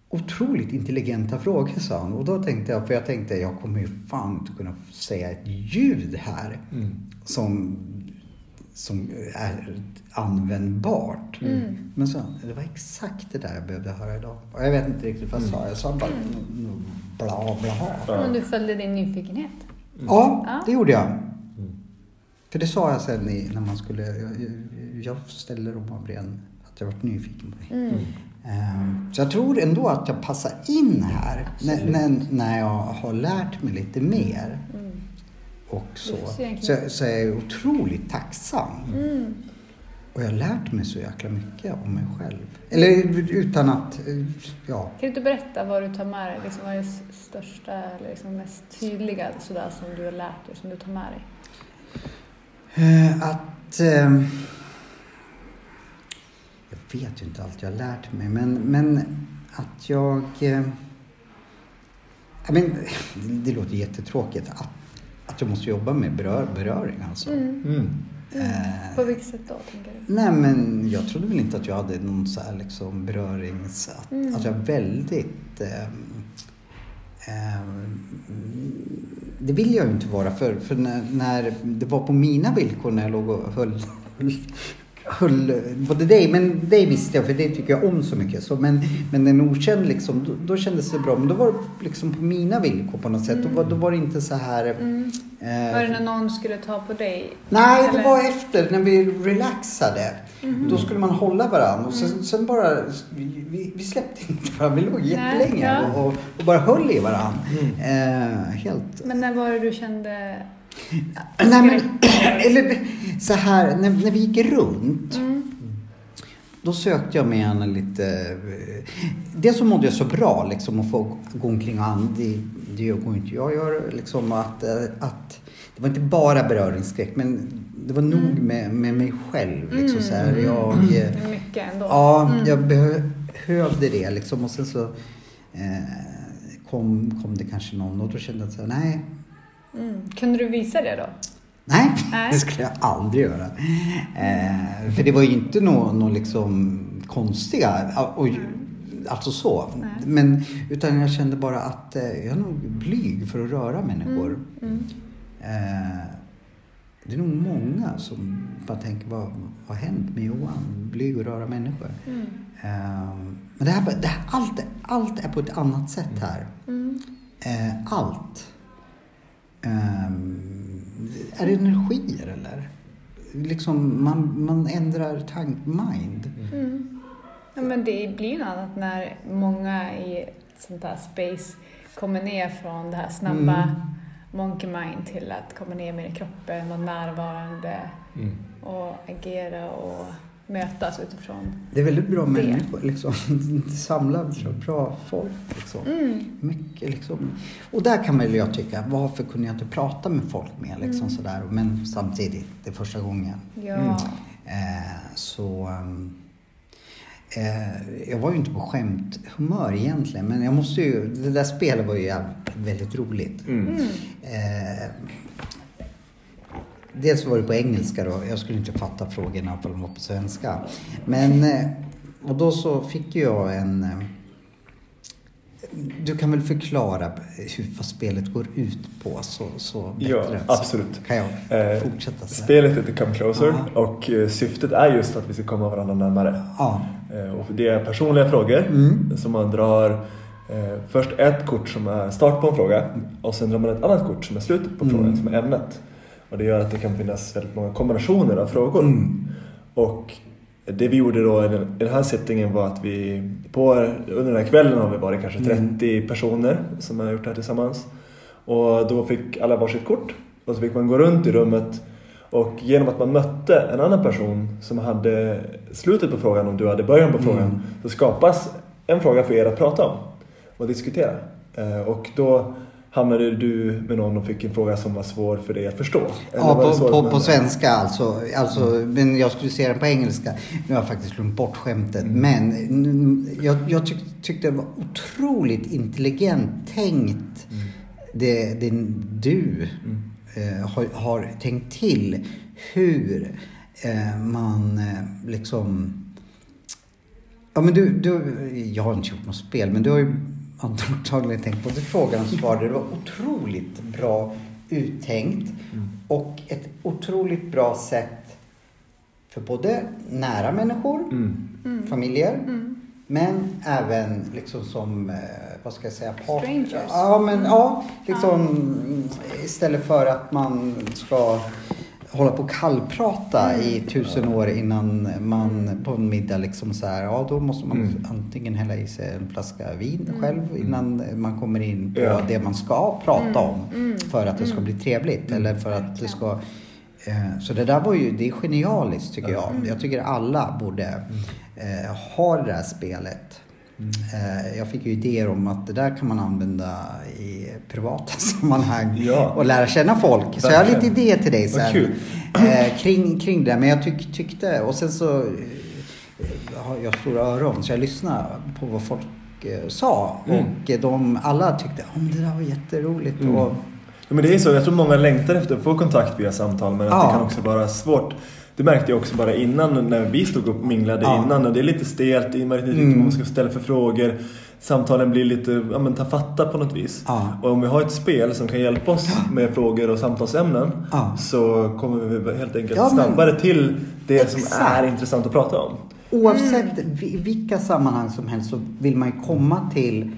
Otroligt intelligenta frågor sa han. Och då tänkte jag, för jag tänkte jag kommer ju fan inte kunna säga ett ljud här. Som, som är användbart. Men så, det var exakt det där jag behövde höra idag. Och jag vet inte riktigt vad jag sa. Jag sa bara no- bla bla. Men du följde din nyfikenhet. Ja, Ja. det gjorde jag. För det sa jag sen i, när man skulle... Jag, jag- ställde dem av ren att jag varit nyfiken på dig. Ehm, Så jag tror ändå att jag passar in här när, när, när jag har lärt mig lite mer. Och så. Jag Så, så är jag otroligt tacksam. Mm. Och jag har lärt mig så jäkla mycket om mig själv. Eller utan att, eh, ja. Kan du inte berätta vad du tar med dig? Liksom, vad är det största eller liksom mest tydliga sådär, som du har lärt dig, som du tar med dig? Eh, Att... Eh, jag vet ju inte allt jag har lärt mig, men, men att jag... Eh, men, det låter jättetråkigt att, att jag måste jobba med berör, beröring alltså. Mm. Eh, På vilket sätt då, tänker du? Nej men jag trodde väl inte att jag hade någon så här liksom berörings... Att, Mm. att jag är väldigt... ehm, det vill jag ju inte vara för, för när, när det var på mina villkor när jag låg och höll, höll, höll både dig, men dig visste jag för det tycker jag om så mycket. Så, men, men en okänd liksom, då, då kändes det bra. Men då var det liksom på mina villkor på något sätt. Då, var, då var det inte så här... Mm. eh, Var det när någon skulle ta på dig? Nej, det Eller? var efter när vi relaxade. Mhm. Då skulle man hålla varandra och Mm. sen, sen bara, vi, vi, vi släppte inte varandra. Vi låg jättelänge ja. Mm. och, och, och bara höll i varandra. Eh, helt... Men när var det du kände... Nej, men, eller så här, när, när vi gick runt. Mm. Då sökte jag med henne lite... Dels så mådde jag så bra liksom att få gå omkring och and, det, det går inte jag gör. Liksom att, eh, att, det var inte bara beröringsskräck men det var nog med, med mig själv. Liksom, så här, jag, är mycket ändå. Ja, Mm. jag behövde det liksom. Och sen så eh, kom, kom det kanske någon och då kände jag här, nej, Mm. Kunde du visa det då? nej, Nej. det skulle jag aldrig göra. Eh, för det var ju inte något nå liksom konstiga, och, alltså så. Nej. Men, utan jag kände bara att eh, jag är nog blyg för att röra människor. Mm. Eh, det är nog många som bara tänker, vad vad har hänt med Johan? Blyg att röra människor. Mm. Ehm, men det här, det här, allt, allt är på ett annat sätt här. Mm. Eh, allt. Ehm, är det energier eller? Liksom man, man ändrar tank, mind. Mm. Ja, men det blir något annat när många i sånt här space kommer ner från det här snabba Mm. monkey mind till att komma ner mer i kroppen, vara närvarande Mm. och agera och mötas utifrån. Det är väldigt bra Det. människor liksom. Samla bra, bra folk liksom. Mm. Mycket liksom. Och där kan väl jag tycka, varför kunde jag inte prata med folk mer liksom Mm. sådär. Men samtidigt, det är första gången. Ja. Mm. Eh, så... ehm, eh, jag var ju inte på skämthumör egentligen, men jag måste ju... Det där spelet var ju väldigt roligt. Mm. Mm. Eh, dels var det på engelska då. Jag skulle inte fatta frågorna för de var på svenska. Men... Eh, och då så fick jag en... Eh, du kan väl förklara hur vad spelet går ut på så, så Ja, bättre? absolut. Så kan jag Eh, fortsätta så. Spelet heter Come Closer Ja. och syftet är just att vi ska komma varandra närmare. Ja. Och det är personliga frågor Mm. som man drar först ett kort som är start på en fråga och sen drar man ett annat kort som är slutet på Mm. frågan som är ämnet. Och det gör att det kan finnas väldigt många kombinationer av frågor. Mm. Och det vi gjorde då i den, här settingen var att vi på, under den här kvällen har vi varit kanske 30 personer som har gjort det här tillsammans. Och då fick alla varsitt kort och så fick man gå runt i rummet och genom att man mötte en annan person som hade slutet på frågan och du hade början på frågan så skapas en fråga för er att prata om och diskutera. Eh, Och då hamnade du med någon och fick en fråga som var svår för dig att förstå. Eller Ja, på, på, på svenska alltså. alltså Men jag skulle säga den på engelska. Nu har jag faktiskt glömt bort skämtet. Men mm, jag, jag tyck, tyckte det var otroligt intelligent tänkt. Det, det du eh, har, har tänkt till. Hur eh, man eh, liksom... Ja men du, du, jag har inte gjort något spel men du har ju antagligen tänkt både frågan och svar. Det var otroligt bra uttänkt och ett otroligt bra sätt för både nära människor, Mm. familjer, men även liksom som, eh, vad ska jag säga, part- Strangers. Ja, men ja, liksom istället för att man ska hålla på och kallprata i tusen år innan man på en middag liksom så här, ja då måste man Mm. antingen hälla i sig en flaska vin själv innan man kommer in på Ja. det man ska prata om för att det ska bli trevligt eller för att det ska eh, så det där var ju, det är genialiskt tycker jag. Jag tycker alla borde eh, ha det där spelet. Eh, jag fick ju idéer om att det där kan man använda i privata sammanhang Ja. och lära känna folk. Så jag har lite idéer till dig sen. kul. Eh, kring, kring det. Men jag tyck, tyckte, och sen så eh, har jag stora öron så jag lyssnade på vad folk sa. Mm. Och de alla tyckte om det där var jätteroligt. Mm. Och, Ja, men det är så, jag tror många längtar efter att få kontakt via samtal men att Ja. det kan också vara svårt. Det märkte jag också bara innan när vi stod och minglade Ja. innan. Och det är lite stelt, i och med att Mm. vad man ska ställa för frågor. Samtalen blir lite, ja men ta fatta på något vis. Ja. Och om vi har ett spel som kan hjälpa oss med frågor och samtalsämnen Ja. så kommer vi helt enkelt Ja, snabbare till det som Exakt. är intressant att prata om. Oavsett vi- vilka sammanhang som helst så vill man ju komma till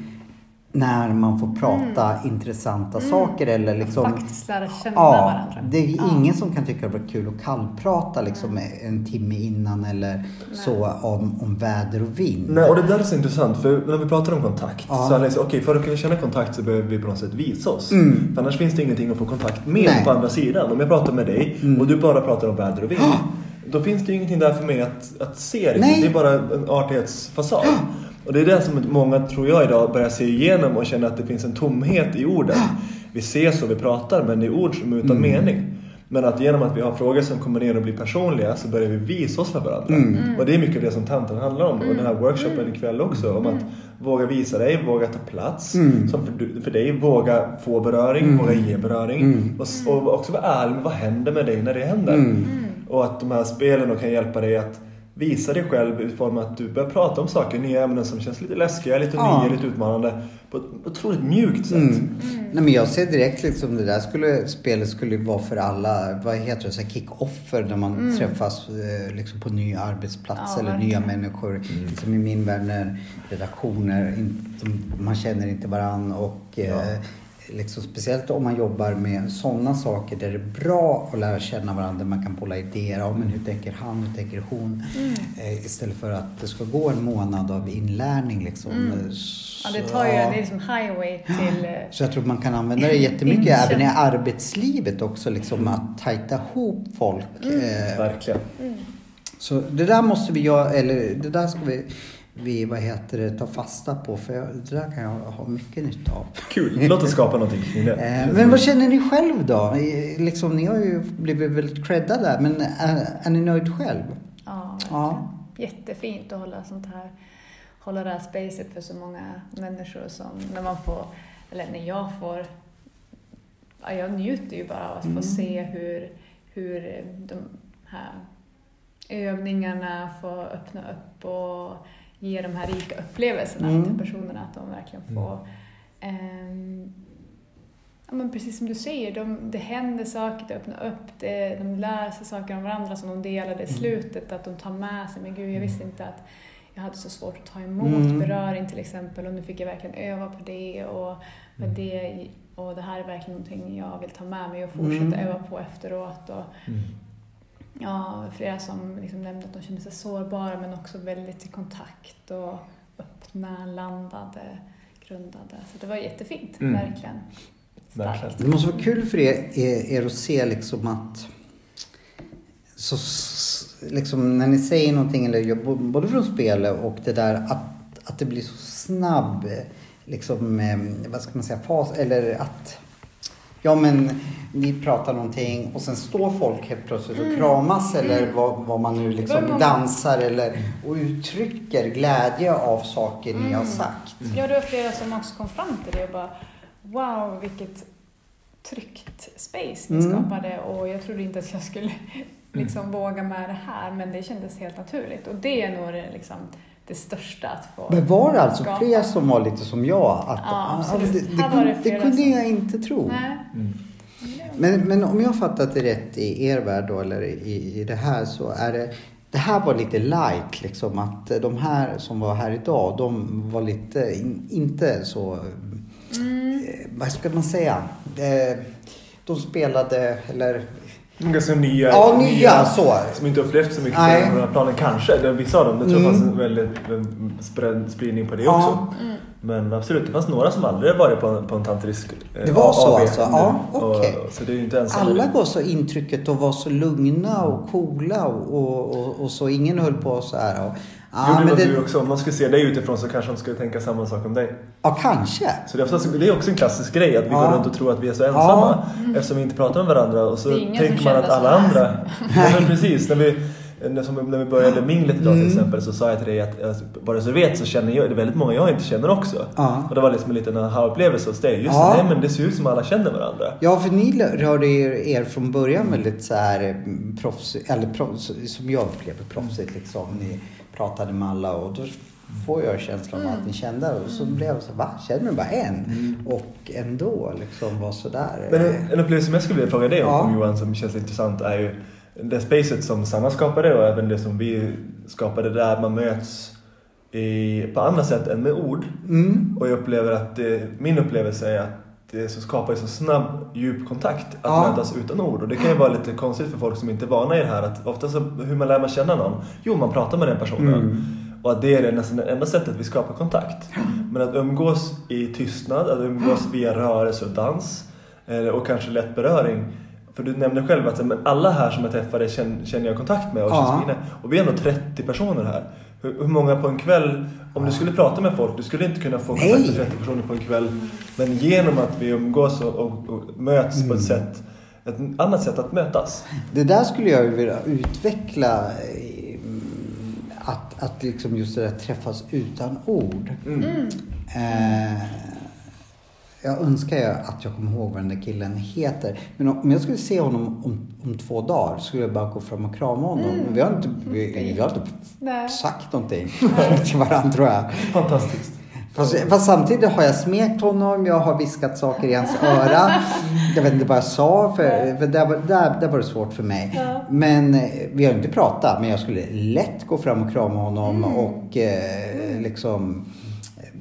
när man får prata intressanta saker eller liksom Faktiskt lära känna Ja, varandra. det är Ja. ingen som kan tycka det var kul att kallprata liksom en timme innan eller så om, om väder och vind. Nej, och det där är så intressant för när vi pratar om kontakt Ja. så är det så, okej för att kunna känna kontakt så behöver vi på något sätt visa oss. Mm. För annars finns det ingenting att få kontakt med Nej. på andra sidan. Om jag pratar med dig Mm. och du bara pratar om väder och vind. Då finns det ju ingenting där för mig att, att se. Nej. Det är bara en artighetsfasad. Och det är det som många, tror jag, idag börjar se igenom och känna att det finns en tomhet i orden. Vi ses och vi pratar men det är ord som är utan Mm. mening. Men att genom att vi har frågor som kommer ner och blir personliga så börjar vi visa oss för varandra. Mm. Och det är mycket det som tanten handlar om. Och den här workshopen ikväll också. Om att våga visa dig, våga ta plats. Mm. Som för, du- för dig, våga få beröring, våga ge beröring. Mm. Och, och också vara ärlig med vad händer med dig när det händer. Mm. Och att de här spelen då kan hjälpa dig att visa dig själv i form av att du börjar prata om saker, nya ämnen som känns lite läskiga, lite Ja. nya, lite utmanande. På ett otroligt mjukt sätt. Mm. Nej men jag ser direkt liksom det där skulle, spelet skulle vara för alla, vad heter det, så kick-offer när man träffas eh, liksom på nya arbetsplatser Ja, eller verkligen. nya människor. Som i min värld när redaktioner, man känner inte varann och eh, liksom, speciellt om man jobbar med sådana saker där det är bra att lära känna varandra. Man kan bolla idéer. Ja, men hur tänker han? Hur tänker hon? Eh, istället för att det ska gå en månad av inlärning. Liksom. Mm. Så, Ja, det tar ju, det är liksom highway till... eh, så jag tror man kan använda det jättemycket även i arbetslivet också. Liksom, att tajta ihop folk. Eh, Verkligen. så det där måste vi göra, eller det där ska vi, vi vad heter det, ta fasta på. För jag, det där kan jag ha mycket nytta av. Kul, låt oss skapa någonting kring det. Eh, Men vad känner ni själv då? Liksom, ni har ju blivit väldigt creddade där, men är, är ni nöjd själv? Ja, Ja. jättefint att hålla sånt här, hålla det här spacet för så många människor som när man får, eller när jag får, ja, jag njuter ju bara av att få se hur, hur de här övningarna får öppna upp och ge de här rika upplevelserna Mm. till personerna, att de verkligen får ehm, Ja, men precis som du säger, de, det händer saker, det öppnar upp, det, de lär sig saker om varandra som de delade i slutet, att de tar med sig. Men gud, jag visste inte att jag hade så svårt att ta emot Mm. beröring till exempel och nu fick jag verkligen öva på det och, med det och det här är verkligen någonting jag vill ta med mig och fortsätta Mm. öva på efteråt. Och, Mm. Ja, flera som liksom nämnde att de kände sig sårbara men också väldigt i kontakt och öppna, landade, grundade. Så det var jättefint, Mm. verkligen. Verkligen. Starkt. Det måste vara kul för er, er, att se liksom att så, liksom, när ni säger någonting, eller både från spelet och det där att, att det blir så snabb, liksom, eh, vad ska man säga, fas, eller att Ja men ni pratar någonting och sen står folk helt plötsligt och kramas eller vad, vad man nu liksom många- dansar eller och uttrycker glädje av saker ni har sagt. Ja, det var flera som också kom fram till det och bara Wow, vilket tryggt space ni Mm. skapade. Och jag trodde inte att jag skulle liksom våga med det här men det kändes helt naturligt. Och det är nog det, liksom, det största att få Men var det alltså skapa. fler som var lite som jag? Att, Ja, absolut. det, det, det kunde, det kunde jag inte tro. Nej. Mm. Men, men om jag har fattat det rätt i er värld då, eller i, i det här så är det det här var lite light liksom att de här som var här idag de var lite, in, inte så, Mm. eh, vad ska man säga? De spelade, eller Ganska nya. Ja, nya, så. Som inte upplevt så mycket Nej. på den här planen kanske. Eller Vissa av dem. Jag tror det Mm. fanns en väldigt en spred, spridning på det Ja. också. Men absolut, det fanns några som aldrig varit på en, på en tantrisk eh, Det var så AB. alltså? Ja, Och- okej. Så det är ju inte ensam. alla gav så intrycket att vara så lugna och coola och, och, och så ingen höll på så här. Och, ja, Gjorde men nog du det, också. Om man skulle se dig utifrån så kanske de skulle tänka samma sak om dig. ja, kanske. Så det är, oftast, det är också en klassisk grej att vi Ja. går runt och tror att vi är så ensamma eftersom vi inte pratar med varandra och så Det tänker man att alla andra... ja, men precis, när vi, när, som, när vi började minglet idag Mm. till exempel så sa jag till dig att alltså, bara så du vet så känner jag, det är väldigt många jag inte känner också. Ja. Och det var liksom en liten aha-upplevelse hos dig. Just Ja. det, nej men det ser ut som alla känner varandra. Ja, för ni rörde er, er från början väldigt så här mm, proffsigt, eller proffs, som jag upplever proffsigt liksom. Ni pratade med alla och då får jag känslan av att ni kände och så blev jag så va? Känner du bara en? Och ändå liksom var sådär. Men en, en upplevelse som jag skulle vilja fråga dig om, Ja. om Johan som känns intressant är ju det spacet som Sanna skapade och även det som vi skapade där man möts i, på andra sätt än med ord. Mm. Och jag upplever att det, min upplevelse är att det så skapar så snabb, djup kontakt att Ja. mötas utan ord. Och det kan ju vara lite konstigt för folk som inte är vana i det här. Att ofta så, hur man lär man känna någon? Jo, man pratar med den personen. Mm. Och att det är nästan det enda sättet vi skapar kontakt. Men att umgås i tystnad, att umgås via rörelse och dans eh, och kanske lätt beröring. För du nämnde själv att men alla här som jag träffade känner, jag kontakt med och Ja. känns. Och vi är ändå 30 personer här. Hur, hur många på en kväll, om du skulle prata med folk, du skulle inte kunna få kontakt med Nej. 30 personer på en kväll. Men genom att vi umgås och, och, och möts Mm. på ett sätt, ett annat sätt att mötas. Det där skulle jag vilja utveckla. eh, Att, att liksom just det där träffas utan ord. Eh, jag önskar ju att jag kommer ihåg vad den där killen heter. Men om jag skulle se honom om, om två dagar skulle jag bara gå fram och krama honom. Men Vi har inte, vi, vi har inte Nej. sagt någonting till varandra tror jag. Fantastiskt. Fast, fast samtidigt har jag smekt honom, jag har viskat saker i hans öra. Jag vet inte vad jag sa, för, för där, var, där, där var det svårt för mig. Ja. Men eh, vi har inte pratat, men jag skulle lätt gå fram och krama honom och eh, liksom...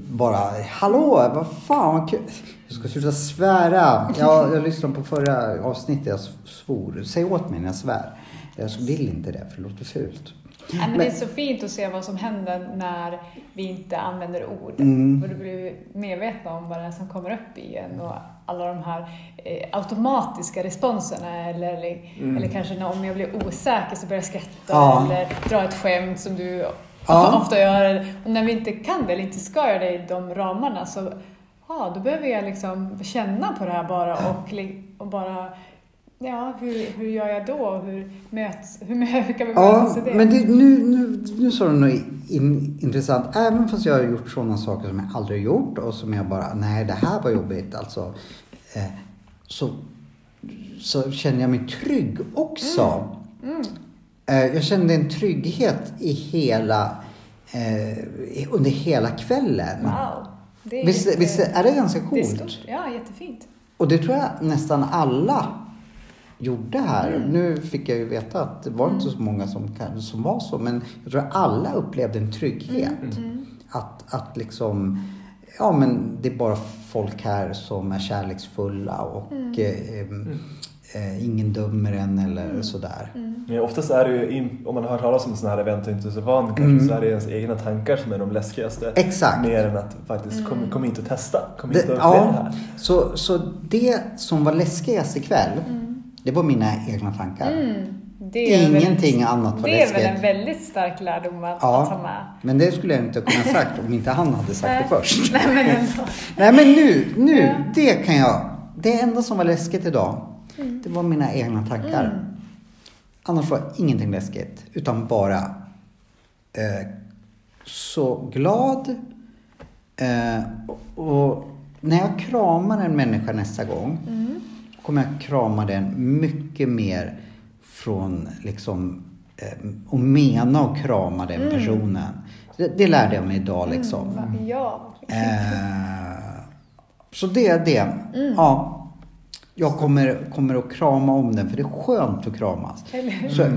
bara, hallå, vad fan vad kul. Jag ska sluta svära. Jag, jag lyssnade på förra avsnittet, jag svor. Säg åt mig när jag svär. Jag vill inte det, för det låter fult. Nej, men det är så fint att se vad som händer när vi inte använder ord. Mm. Och du blir medvetna om vad det är som kommer upp i en och alla de här eh, automatiska responserna. Eller, eller, mm. eller kanske om jag blir osäker så börjar jag skratta ja. eller dra ett skämt som du ja. ofta gör. Och när vi inte kan det, eller inte ska göra det i de ramarna, så ja, då behöver jag liksom känna på det här bara och, och bara Ja, hur, hur gör jag då? Hur, möts, hur, hur kan vi mötas ja, i det? Men det, nu, nu, nu sa du något in, intressant. Även fast jag har gjort sådana saker som jag aldrig gjort och som jag bara, nej det här var jobbigt alltså. Eh, så, så känner jag mig trygg också. Mm. Mm. Eh, jag kände en trygghet i hela, eh, under hela kvällen. Wow. Det är, visst, jätte, visst är det ganska coolt? Det är stort. Ja, jättefint. Och det tror jag nästan alla gjorde här. Mm. Nu fick jag ju veta att det var inte så många som, som var så, men jag tror att alla upplevde en trygghet. Mm. mm. Att, att liksom, ja men det är bara folk här som är kärleksfulla och mm. eh, eh, ingen dömer en eller mm. sådär. Mm. Ja, oftast är det ju, om man har hört talas om sådana här event och inte är så van kanske, mm. så är det ens egna tankar som är de läskigaste. Exakt. Mer än att faktiskt kom, kom hit och testa. Kom hit och det, ja, det här. Så, så det som var läskigast ikväll det var mina egna tankar. Mm. Ingenting väl, annat var Det är väl en väldigt stark lärdom att, ja, att ta med. Men det skulle jag inte kunna sagt om inte han hade sagt det först. Nej men, Nej, men nu, nu, ja. det kan jag. Det enda som var läskigt idag, mm. det var mina egna tankar. Mm. Annars var ingenting läskigt, utan bara eh, så glad. Eh, och, och, när jag kramar en människa nästa gång mm kommer jag krama den mycket mer från liksom eh, och mena och krama den mm. personen. Det, det, lärde jag mig idag mm, liksom. Mm, ja. Eh, så det är det. Mm. Ja. Jag kommer, kommer att krama om den för det är skönt att kramas. Så,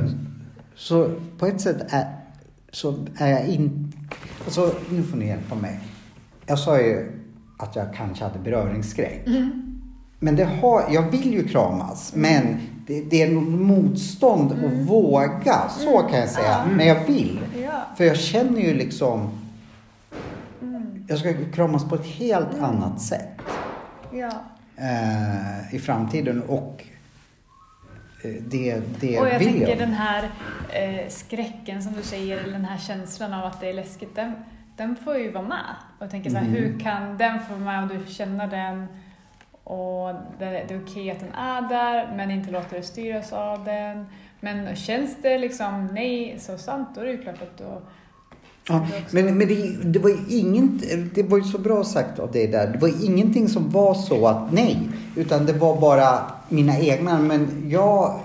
så på ett sätt är, så är jag inte... Alltså, nu får ni hjälpa mig. Jag sa ju att jag kanske hade beröringsskräck. Mm. Men det har, jag vill ju kramas, men det, det är nog motstånd mm. att våga. Så kan jag säga. Mm. Men jag vill. Ja. För jag känner ju liksom... Mm. Jag ska kramas på ett helt mm. annat sätt. Ja. Eh, I framtiden. Och eh, det, det och jag vill tänker jag. den här eh, skräcken som du säger, eller den här känslan av att det är läskigt, den, den får ju vara med. Och jag tänker så här, mm. hur kan den få vara med och du känner den? och det, det är okej okay att den är där, men inte låter det styras av den. Men känns det liksom nej så sant, då är det ju klart att då Ja, men, men det, det, var ju inget, det var ju så bra sagt av dig där. Det var ingenting som var så att nej. Utan det var bara mina egna. Men jag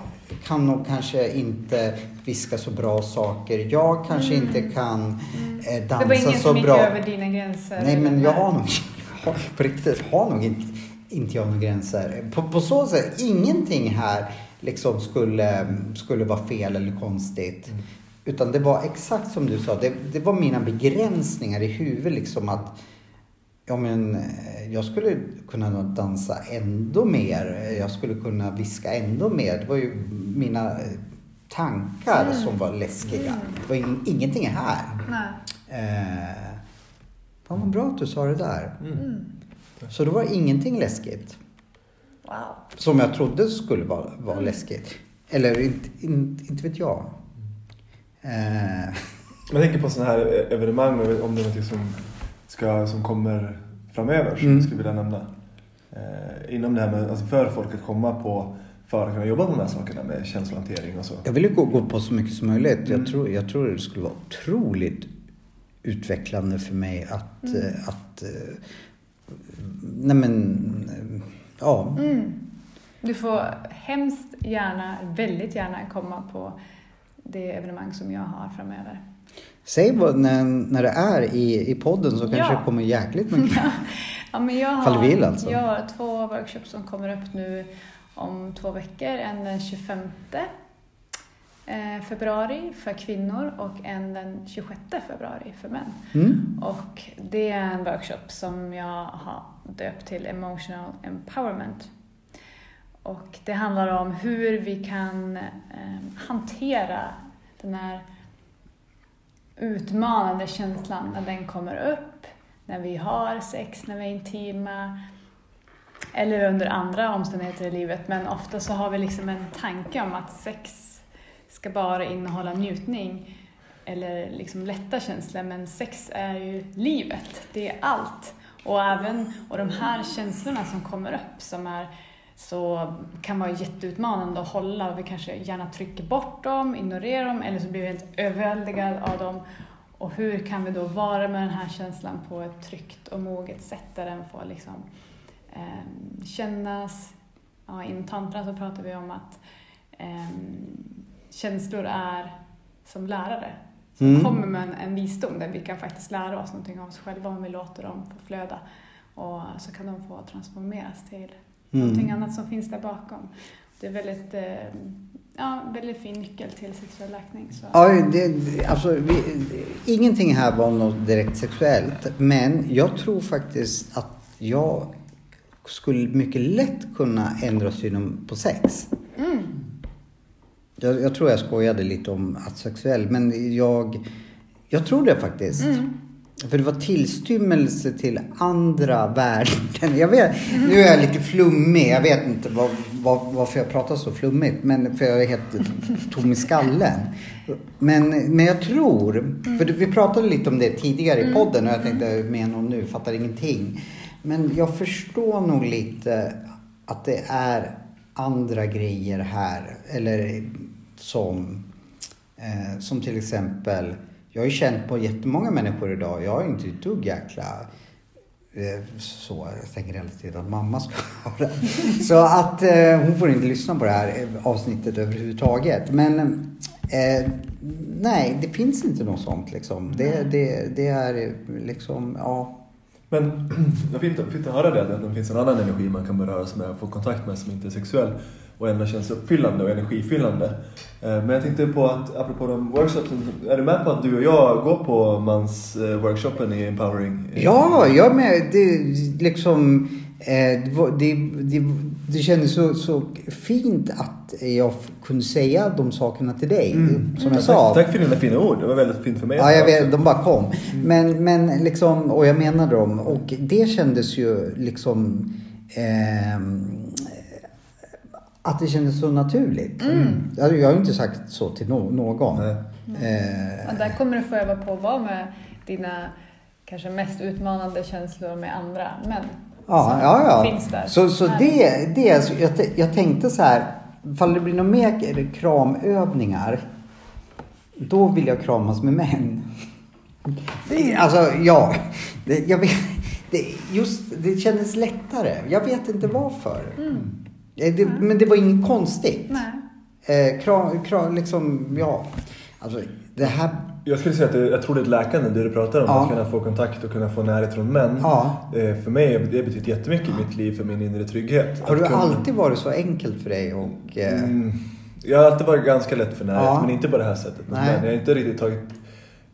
kan nog kanske inte viska så bra saker. Jag kanske mm. inte kan mm. dansa så bra. Det var ingen som gick över dina gränser? Nej, men jag har nog, på riktigt, har nog inte inte jag några gränser. På, på så sätt, ingenting här liksom skulle, skulle vara fel eller konstigt. Mm. Utan det var exakt som du sa, det, det var mina begränsningar i huvudet liksom att Ja men eh, jag skulle kunna dansa ändå mer. Jag skulle kunna viska ändå mer. Det var ju mina eh, tankar mm. som var läskiga. Mm. Det var in, ingenting här. Nej. Eh, vad bra att du sa det där. Mm. mm. Så då var ingenting läskigt. Wow. Som jag trodde skulle vara, vara mm. läskigt. Eller inte, inte, inte vet jag. Eh. Jag tänker på sådana här evenemang, om det är något som, ska, som kommer framöver som mm. skulle vilja nämna. Eh, inom det här med, alltså för folk att komma på för att kunna jobba med de här sakerna med känslohantering och så. Jag vill ju gå, gå på så mycket som möjligt. Mm. Jag, tror, jag tror det skulle vara otroligt utvecklande för mig att, mm. att, att eh, nej men, ja. Mm. Du får hemskt gärna, väldigt gärna komma på det evenemang som jag har framöver. Säg vad, när, när det är i, i podden så kanske ja. det kommer jäkligt mycket. ja, men jag har, vill alltså. Jag har två workshops som kommer upp nu om två veckor. En den 25 eh, februari för kvinnor och en den 26 februari för män. Mm. Och det är en workshop som jag har döpt till Emotional Empowerment. Och det handlar om hur vi kan eh, hantera den här utmanande känslan när den kommer upp, när vi har sex, när vi är intima eller under andra omständigheter i livet. Men ofta så har vi liksom en tanke om att sex ska bara innehålla njutning eller liksom lätta känslor, men sex är ju livet, det är allt. Och även och de här känslorna som kommer upp som är så kan vara jätteutmanande att hålla och vi kanske gärna trycker bort dem, ignorerar dem eller så blir vi helt överväldigade av dem. Och hur kan vi då vara med den här känslan på ett tryggt och moget sätt där den får liksom eh, kännas. Ja, inom tantra så pratar vi om att eh, känslor är som lärare. Som Mm. kommer med en, en visdom där vi kan faktiskt lära oss någonting om oss själva om vi låter dem få flöda. Och så kan de få transformeras till någonting Mm. annat som finns där bakom. Det är väldigt, eh, ja, väldigt fin nyckel till sexuell läkning. Så. Ja, det- alltså, vi, ingenting här var något direkt sexuellt. Men jag tror faktiskt att jag skulle mycket lätt kunna ändra synen på sex. Mm. Jag, jag tror jag skojade lite om att sexuell, men jag, jag tror det faktiskt. Mm. För det var tillstymmelse till andra värden. Jag vet, nu är jag lite flummig. Jag vet inte vad, vad, varför jag pratar så flummigt. Men för jag är helt tom i skallen. Men, men jag tror, för vi pratade lite om det tidigare i podden och jag tänkte med någon nu, fattar ingenting. Men jag förstår nog lite att det är andra grejer här. Eller som, eh, som till exempel, jag har ju känt på jättemånga människor idag. Jag är inte ett dugg jäkla eh, så, jag tänker hela tiden att mamma ska höra. Så att eh, hon får inte lyssna på det här eh, avsnittet överhuvudtaget. Men eh, nej, det finns inte något sånt liksom. Det, det, det är liksom, ja. Men jag fint att höra det, att det finns en annan energi man kan beröra sig med och få kontakt med som inte är sexuell och ändå känns uppfyllande och energifyllande. Eh, Men jag tänkte på att, apropå de workshopsen, är du med på att du och jag går på mansworkshopen i Empowering? Ja, jag är med. Det liksom... Eh, det, det, det, kändes så, så fint att jag kunde säga de sakerna till dig. Som jag sa. Tack, tack för dina fina ord, det var väldigt fint för mig. Ja, jag vet, de bara kom. Men, men liksom, och jag menade dem. Och det kändes ju liksom... ehm, att det kändes så naturligt. Jag, jag har ju inte sagt så till no, någon. Nej. Eh, Ja, där kommer du få öva på att vara med dina kanske mest utmanande känslor med andra män. Ja, som ja, ja. finns där. Så, så Här. det, det jag, jag tänkte så här, ifall det blir några mer kramövningar, då vill jag kramas med män. Det, alltså, ja. Det, jag vet, det, just, det kändes lättare. Jag vet inte varför. Eh, Det, men det var inget konstigt. Nej. Eh, kram, kram, liksom, ja. Alltså, det här... Jag skulle säga att det, jag tror det är ett läkande, det du pratar om. Ja. Att kunna få kontakt och kunna få närhet från män. Ja. Eh, För mig har det betytt jättemycket i mitt liv, för min inre trygghet. Har det kunna- alltid varit så enkelt för dig? Och, eh, Mm. Jag har alltid varit ganska lätt för närhet, Ja. men inte på det här sättet. Men Nej. jag har inte riktigt tagit...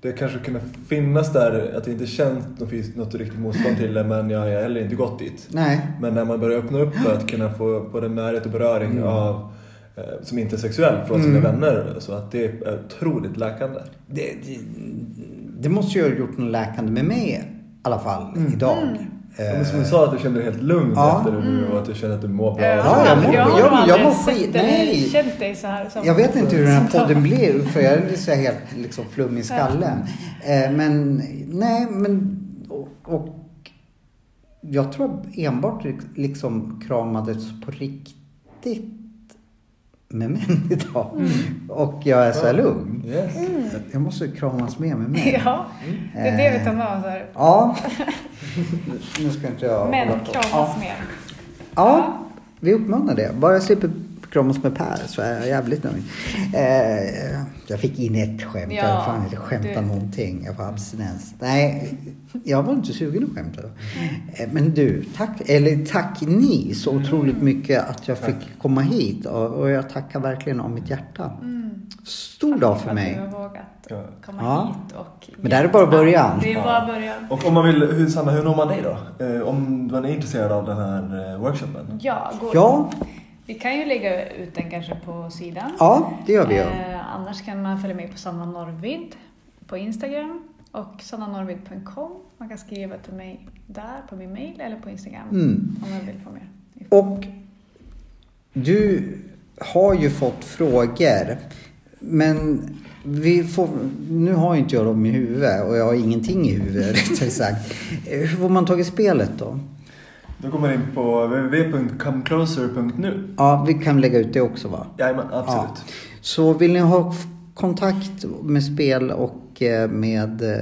Det kanske kunnat finnas där, att jag inte känt något, finns- något riktigt motstånd till det, men jag har heller inte gått dit. nej. Men när man börjar öppna upp för att kunna få både närhet och beröring Mm. av eh, som inte är sexuell från sina vänner. Så att det är otroligt läkande. Det, det, det måste ju ha gjort något läkande med mig i alla fall idag. Ja, men som du sa, att du kände dig helt lugn Ja. efter det nu och att du kände att du mår bra. Jag Ja, jag mår- jag jag- jag mår skit- nej. känt dig så här. Som, Jag vet inte hur den här podden blir för jag är så helt liksom flum i skallen. Eh, men nej, men och, och jag tror enbart liksom kramades på riktigt med män idag. Och jag är så här lugn. Yes. Jag måste kramas mer med män. Ja, det är det vi tar med oss här. Ja. Nu ska inte jag Män kramas Ja. mer. Ja, vi uppmanar det. Bara jag slipper kramas med Per så är jag jävligt nöjd. Eh, jag fick in ett skämt. jag Ja, har fan inte skämtat du- någonting. Jag får abstinens. Nej, jag var inte sugen att skämta. Eh, men du, tack, eller tack ni så otroligt mycket att jag fick komma hit. Och, och jag tackar verkligen av mitt hjärta. Mm. Stor dag för Att mig. du har vågat komma Ja. hit och... Men det här är bara början. Det är bara början. Och om man vill, hur, Sanna, hur når man dig då? Eh, om man är intresserad av den här eh, workshopen? Ja, gå, Ja, Vi kan ju lägga ut den kanske på sidan. ja det gör vi ju. Eh, annars kan man följa med på Sanna Norrvid på Instagram och sannanorvid.com. Man kan skriva till mig där på min mail eller på Instagram Mm. om man vill få mer. Och du har ju fått frågor. Men vi får, nu har inte jag dem i huvudet och jag har ingenting i huvudet rättare sagt. Hur får man tag i spelet då? Då går man in på www.comecloser.nu. Ja, vi kan lägga ut det också va? Jajamän, absolut. Så vill ni ha kontakt med spel och eh, med eh,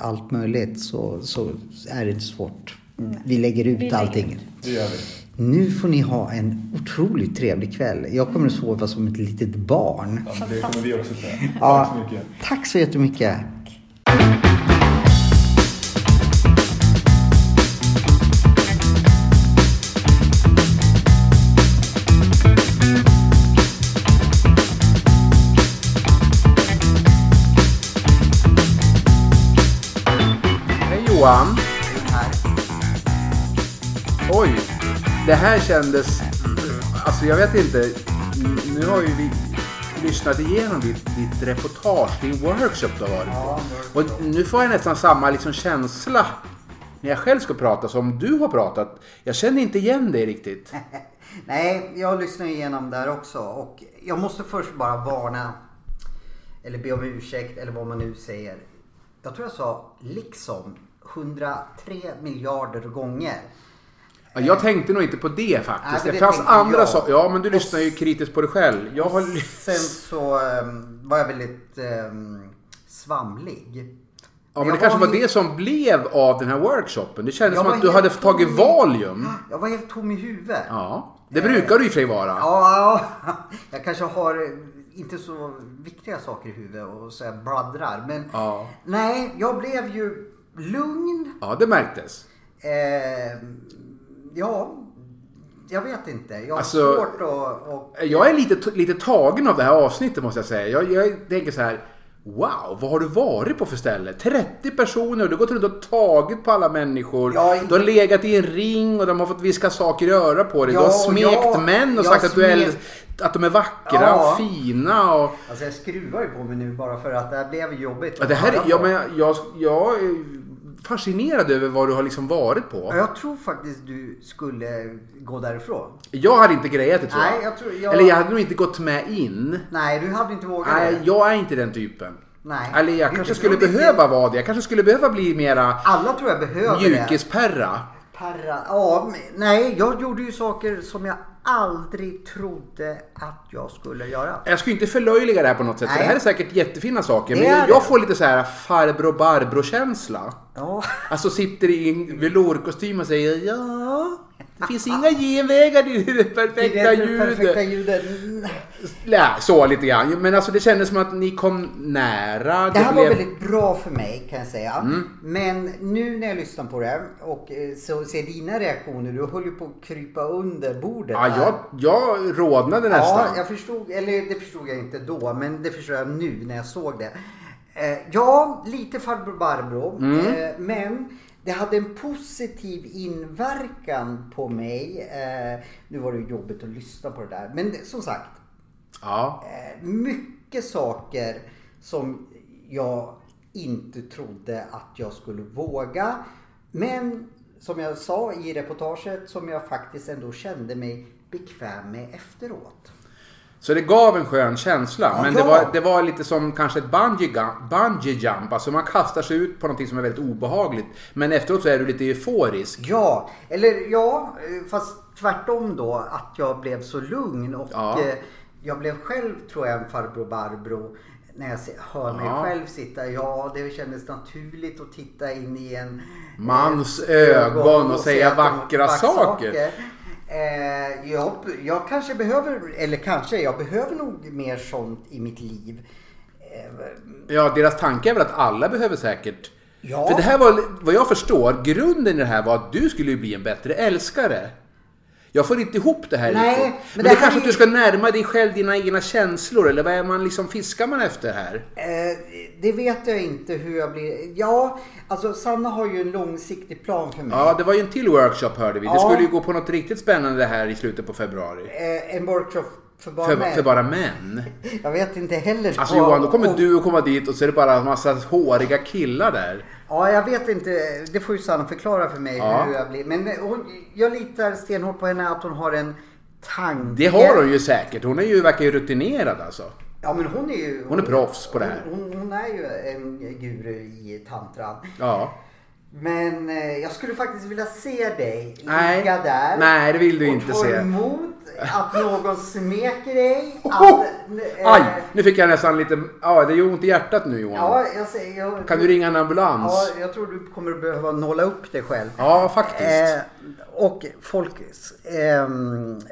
allt möjligt så, så är det inte svårt. Vi lägger ut Vi lägger allting. Det gör vi. Nu får ni ha en otroligt trevlig kväll. Jag kommer att sova som ett litet barn. Ja, det kommer vi också säga. Ja. Tack så mycket. Tack så jättemycket. Johan! Oj! Det här kändes... Alltså jag vet inte. Nu har ju vi lyssnat igenom ditt, ditt reportage, din workshop du har varit på. Och nu får jag nästan samma liksom känsla när jag själv ska prata som du har pratat. Jag känner inte igen dig riktigt. Nej, jag lyssnar igenom där också och jag måste först bara varna eller be om ursäkt eller vad man nu säger. Jag tror jag sa liksom 103 miljarder gånger. Ja, Jag tänkte nog inte på det faktiskt. Men det det fanns andra saker. Ja, men du lyssnar ju kritiskt på dig själv. Jag har... Sen så ehm, var jag väldigt um, svamlig. Ja, men Jag det kanske var helt- det som blev av den här workshopen. Det kändes Jag som var att du hade tom tagit i- Valium. Jag var helt tom i huvudet. Ja, det brukar du i och för sig vara. Ja, jag kanske har eh, inte så viktiga saker i huvudet och så jag bladdrar. Men Ja. nej, jag blev ju lugn. Ja, det märktes. Eh, ja, jag vet inte. Jag har Alltså, svårt att... Och, Jag är lite, lite tagen av det här avsnittet måste jag säga. Jag, jag tänker så här. Wow, vad har du varit på för ställe? 30 personer och du har gått runt och tagit på alla människor. Ja, du har legat i en ring och de har fått viska saker i örat på dig. Ja, du har smekt jag- män och jag sagt att, du är, att de är vackra Ja. och fina. Och, alltså jag skruvar ju på mig nu bara för att det här blev jobbigt. Ja, det här, ja, men jag, jag är fascinerad över vad du har liksom varit på. Ja, Jag tror faktiskt du skulle gå därifrån. Jag hade inte grejat det tror Nej, jag. jag tror- jag- Eller jag hade nog inte gått med in. Nej, du hade inte vågat Nej, det. jag är inte den typen. Nej. Eller jag Det- kanske det skulle jag behöva vara det. Jag kanske skulle behöva bli mera Alla tror jag behöver det. mjukisperra. Perra. Ja, nej, jag gjorde ju saker som jag aldrig trodde att jag skulle göra. Jag skulle inte förlöjliga det här på något sätt. För Nej. det här är säkert jättefina saker. Men jag, det. får lite så här farbror Barbro känsla. Ja. Alltså sitter i en velourkostym och säger ja, det finns inga genvägar till det perfekta Det ljudet. perfekta ljudet. Nej, så lite grann. Men alltså det kändes som att ni kom nära. Det här var blev- väldigt bra för mig kan jag säga. Mm. Men nu när jag lyssnar på det och eh, så ser dina reaktioner. Du höll ju på att krypa under bordet. Ja, här. jag, jag rodnade nästan. Ja, jag förstod, eller det förstod jag inte då, men det förstår jag nu när jag såg det. Eh, ja, lite farbror Barbro, Mm. eh, men det hade en positiv inverkan på mig. Eh, nu var det ju jobbigt att lyssna på det där, men det, som sagt, Ja. eh, mycket saker som jag inte trodde att jag skulle våga. Men som jag sa i reportaget som jag faktiskt ändå kände mig bekväm med efteråt. Så det gav en skön känsla. Men det, var, det var lite som kanske ett bungee, jump. Alltså man kastar sig ut på någonting som är väldigt obehagligt. Men efteråt så är du lite euforisk. Ja, eller ja, fast tvärtom då att jag blev så lugn och Ja. eh, jag blev själv tror jag en farbror Barbro när jag hör mig Ja. själv sitta. Ja, det kändes naturligt att titta in i en Mans eh, ögon och säga att de- vackra saker. Eh, jag, jag kanske behöver, eller kanske, jag behöver nog mer sånt i mitt liv. Eh, Ja, deras tanke är väl att alla behöver säkert... Ja. För det här var, vad jag förstår, grunden i det här var att du skulle ju bli en bättre älskare. Jag får inte ihop det här Nej, riktigt. men Men, det det, kanske är att du ska närma dig själv dina egna känslor eller vad är man liksom, fiskar man efter här? Eh, det vet jag inte hur jag blir. Ja, alltså Sanna har ju en långsiktig plan för mig. Ja, det var ju en till workshop hörde vi. Ja. skulle ju gå på något riktigt spännande här i slutet på februari. Eh, en workshop för bara För, män. för bara män. Jag vet inte heller. Alltså Johan, då kommer och- du att komma dit och så är det bara en massa håriga killar där. Ja, jag vet inte. Det får ju Sanna förklara för mig Ja. hur jag blir. Men hon, jag litar stenhårt på henne att hon har en tanke. Det har hon ju säkert. Hon är ju, verkar ju rutinerad alltså. Ja, men hon är ju... Hon är proffs på det här. Hon, hon, hon är ju en guru i tantran. Ja. Men eh, jag skulle faktiskt vilja se dig Nej. ligga där. Nej, det vill du och inte se. emot att någon smeker dig. Att, eh, Aj! Nu fick jag nästan lite... Ja, det gör ont i hjärtat nu Johan. Ja, jag säger... Jag, Kan du ringa en ambulans? Ja, jag tror du kommer behöva nåla upp dig själv. Ja, faktiskt. Eh, och folk ehm, eh,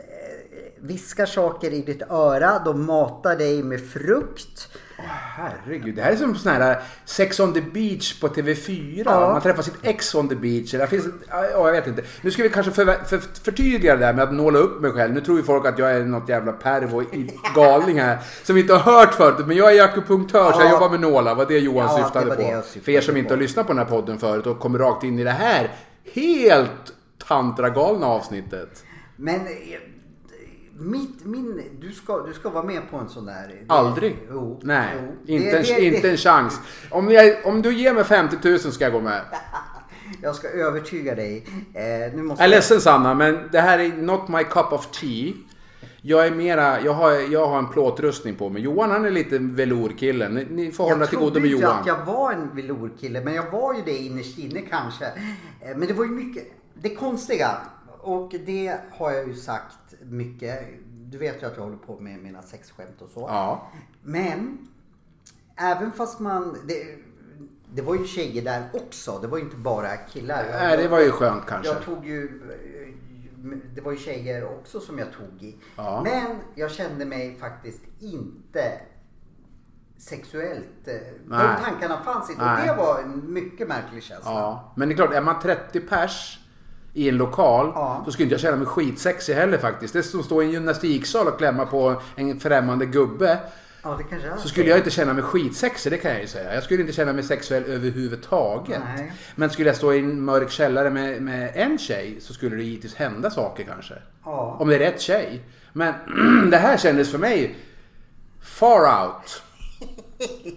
viskar saker i ditt öra. De matar dig med frukt. Herregud, det här är som sån här Sex on the beach på TV4. Ja. Man träffar sitt ex on the beach. Det finns, ja, jag vet inte. Nu ska vi kanske för, för, förtydliga det där med att nåla upp mig själv. Nu tror ju folk att jag är något jävla pervo galning här. Som vi inte har hört förut. Men jag är akupunktör så jag Ja. jobbar med nålar. Vad det Johan Ja, syftade det på. syftade för er som på. inte har lyssnat på den här podden förut och kommer rakt in i det här helt tantragalna avsnittet. Men eh, mitt, min, du, ska, du ska vara med på en sån där. Aldrig. Jo, Nej, jo. inte, Det- en, det- inte en chans. Om, jag, om du ger mig 50 000 ska jag gå med. Jag ska övertyga dig. Eh, nu måste Jag är ledsen Sanna, men det här är not my cup of tea. Jag är mera, jag har, jag har en plåtrustning på mig. Johan han är lite velourkille. Ni, ni får hålla till godo med trodde inte Johan. att jag var en velourkille, men jag var ju det innerst inne kanske. Eh, Men det var ju mycket, det konstiga, och det har jag ju sagt mycket. Du vet ju att jag håller på med mina sexskämt och så. Ja. Men, även fast man, det, det var ju tjejer där också. Det var ju inte bara killar. Nej, det var ju skönt kanske. Jag tog ju, det var ju tjejer också som jag tog i. Ja. Men jag kände mig faktiskt inte sexuellt. eh, Nej. De tankarna fanns inte. Och det var en mycket märklig känsla. Ja, men det är klart, är man 30 pers i en lokal, Ja. då skulle inte jag känna mig skitsexig heller faktiskt. Det är som att stå i en gymnastiksal och klämma på en främmande gubbe. Ja, Så skulle jag inte känna mig skitsexig, det kan jag ju säga. Jag skulle inte känna mig sexuell överhuvudtaget. Nej. Men skulle jag stå i en mörk källare med, med en tjej så skulle det givetvis hända saker kanske. Ja. Om det är rätt tjej. Men det här kändes för mig far out.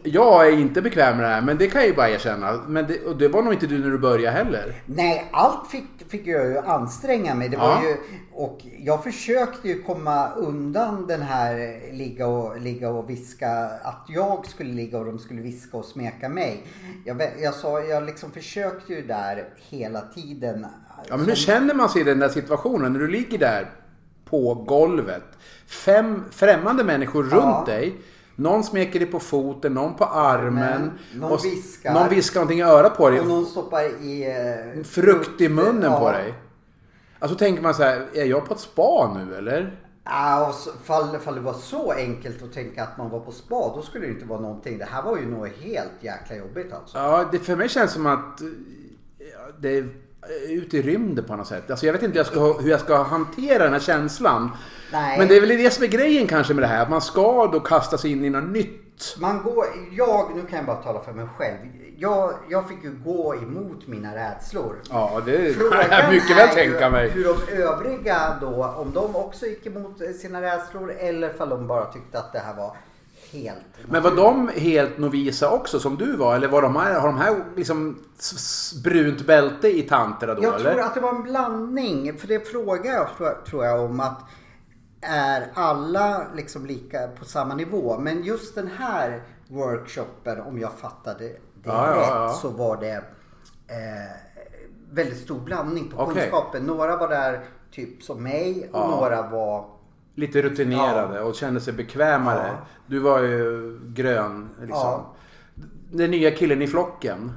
Jag är inte bekväm med det här, men det kan jag ju bara erkänna. Men det, och det var nog inte du när du började heller. Nej, allt fick, fick jag ju anstränga mig. Det var Ja. ju, och jag försökte ju komma undan den här ligga och, ligga och viska. Att jag skulle ligga och de skulle viska och smeka mig. Jag, jag, sa, jag liksom försökte ju där hela tiden. Ja, men hur känner man sig i den där situationen när du ligger där på golvet? Fem främmande människor Ja. runt dig. Någon smeker dig på foten, någon på armen. Någon och s- viskar. Någon viskar någonting i örat på dig. Och någon stoppar i... eh, Frukt i munnen ja. på dig. Alltså tänker man så här, är jag på ett spa nu eller? Ja, och så, fall, fall det var så enkelt att tänka att man var på spa, då skulle det inte vara någonting. Det här var ju något helt jäkla jobbigt alltså. Ja, det för mig känns som att eh, det är ute i rymden på något sätt. Alltså jag vet inte hur jag ska, hur jag ska hantera den här känslan. Nej. Men det är väl det som är grejen kanske med det här. Att man ska då kasta sig in i något nytt. Man går, jag, nu kan jag bara tala för mig själv. Jag, jag fick ju gå emot mina rädslor. Ja, det Frågan kan jag mycket väl tänka mig. hur de övriga då, om de också gick emot sina rädslor eller om de bara tyckte att det här var helt Men var de helt novisa också som du var? Eller var de här, har de här liksom brunt bälte i tantra då Jag eller? tror att det var en blandning. För det frågar jag, tror jag om att är alla liksom lika på samma nivå? Men just den här workshopen, om jag fattade det Ja, ja, rätt, ja. så var det eh, väldigt stor blandning på Okej. kunskapen. Några var där typ som mig och Ja. några var Lite rutinerade och kände sig bekvämare. Ja. Du var ju grön liksom. Ja. Den nya killen i flocken.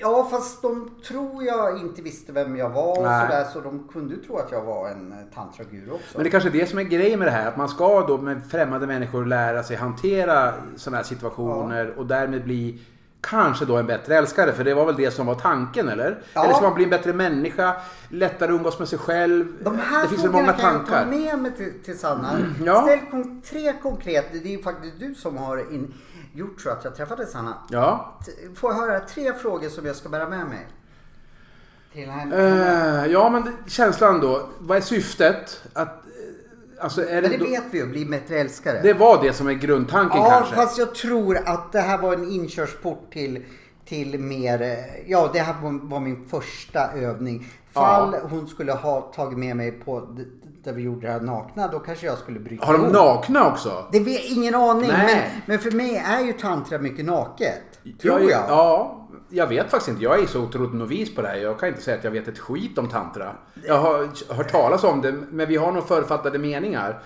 Ja fast de tror jag inte visste vem jag var och Nej. sådär så de kunde ju tro att jag var en eh, tantraguru också. Men det är kanske är det som är grejen med det här. Att man ska då med främmande människor lära sig hantera sådana här situationer och därmed bli kanske då en bättre älskare. För det var väl det som var tanken, eller? Ja. Eller ska man bli en bättre människa? Lättare umgås med sig själv? De här det finns väl många kan jag ta tankar. med mig till, till Sanna. Ja. Ställ tre konkret, det är ju faktiskt du som har in, gjort så att jag träffade Sanna. Ja. Får jag höra tre frågor som jag ska bära med mig? Till henne. Eh, ja, men det- känslan då. Vad är syftet? Att, eh, alltså, är det, Men det då, vet vi ju, bli bättre älskare. det var det som är grundtanken ja, kanske? fast jag tror att det här var en inkörsport till, till mer, eh, ja det här var, min första övning. Fall hon skulle ha tagit med mig på där vi gjorde det här nakna, då kanske jag skulle bryta Har de ihop. nakna också? Det vet ingen aning, men, men för mig är ju tantra mycket naket. Tror jag. jag. är- Ja, jag vet faktiskt inte. Jag är så otroligt novis på det här. Jag kan inte säga att jag vet ett skit om tantra. Jag har hört talas om det, men vi har nog författade meningar.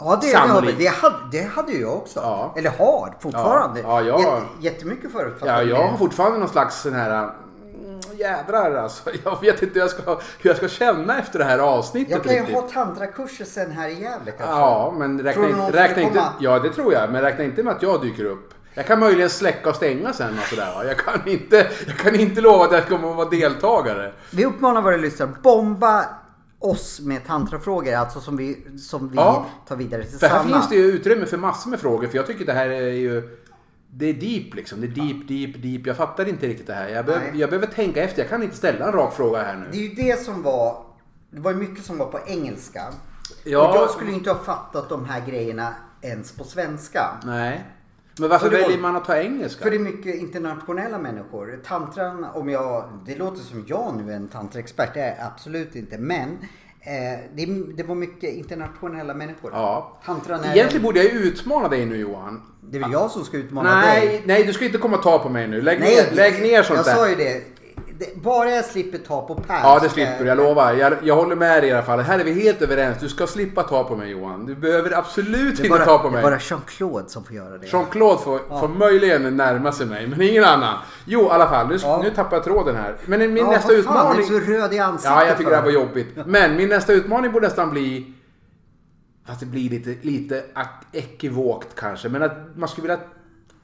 Ja, det, det, har vi. Sannolikt. det, hade, det hade jag också. Ja. Eller har fortfarande. Ja, ja, jag- Jätte, jättemycket förutfattade Ja, jag har fortfarande någon slags sån här... mm, Jädrar alltså. Jag vet inte hur jag ska, hur jag ska känna efter det här avsnittet Jag kan ju riktigt. ha tantrakurser sen här i Gävle kanske. Ja, men räkna, inte, räkna inte... komma? Ja, det tror jag. Men räkna inte med att jag dyker upp. Jag kan möjligen släcka och stänga sen och sådär. Jag kan inte, jag kan inte lova att jag kommer att vara deltagare. Vi uppmanar våra lyssnare, bomba oss med tantrafrågor, alltså som vi, som vi Ja. tar vidare till För här Sanna. finns det ju utrymme för massor med frågor. För jag tycker det här är ju... Det är deep liksom. Det är deep, deep, deep. Jag fattar inte riktigt det här. Jag, behöver- Nej. jag behöver tänka efter. Jag kan inte ställa en rak fråga här nu. Det är ju det som var, det var ju mycket som var på engelska. Ja. Och jag skulle inte ha fattat de här grejerna ens på svenska. Nej. Men varför det var- väljer man att ta engelska? För det är mycket internationella människor. Tantran, om jag, det låter som jag nu är en tantraexpert, det är jag absolut inte. Men eh, det, det var mycket internationella människor. Ja. Tantran är, Egentligen borde jag utmana dig nu Johan. det är väl jag som ska utmana dig. Nej, nej, du ska inte komma och ta på mig nu. Lägg, Nej, ner, lägg ner sånt jag där. sa ju det. Det. Bara jag slipper ta på Per. Ja, det slipper du. Jag lovar. Jag, jag håller med dig i alla fall. Här är vi helt överens. Du ska slippa ta på mig Johan. Du behöver absolut Det inte bara, ta på det mig. är bara Jean-Claude som får göra det. Jean-Claude får, får möjligen närma sig mig, men ingen annan. Jo, i alla fall. Nu, Ja. nu tappar jag tråden här. Men min ja, nästa fan, utmaning... du är så röd i ansiktet Ja, jag tycker det här var jobbigt. Men min nästa utmaning borde nästan bli... Fast det blir lite, lite ekivokt kanske. Men att man skulle vilja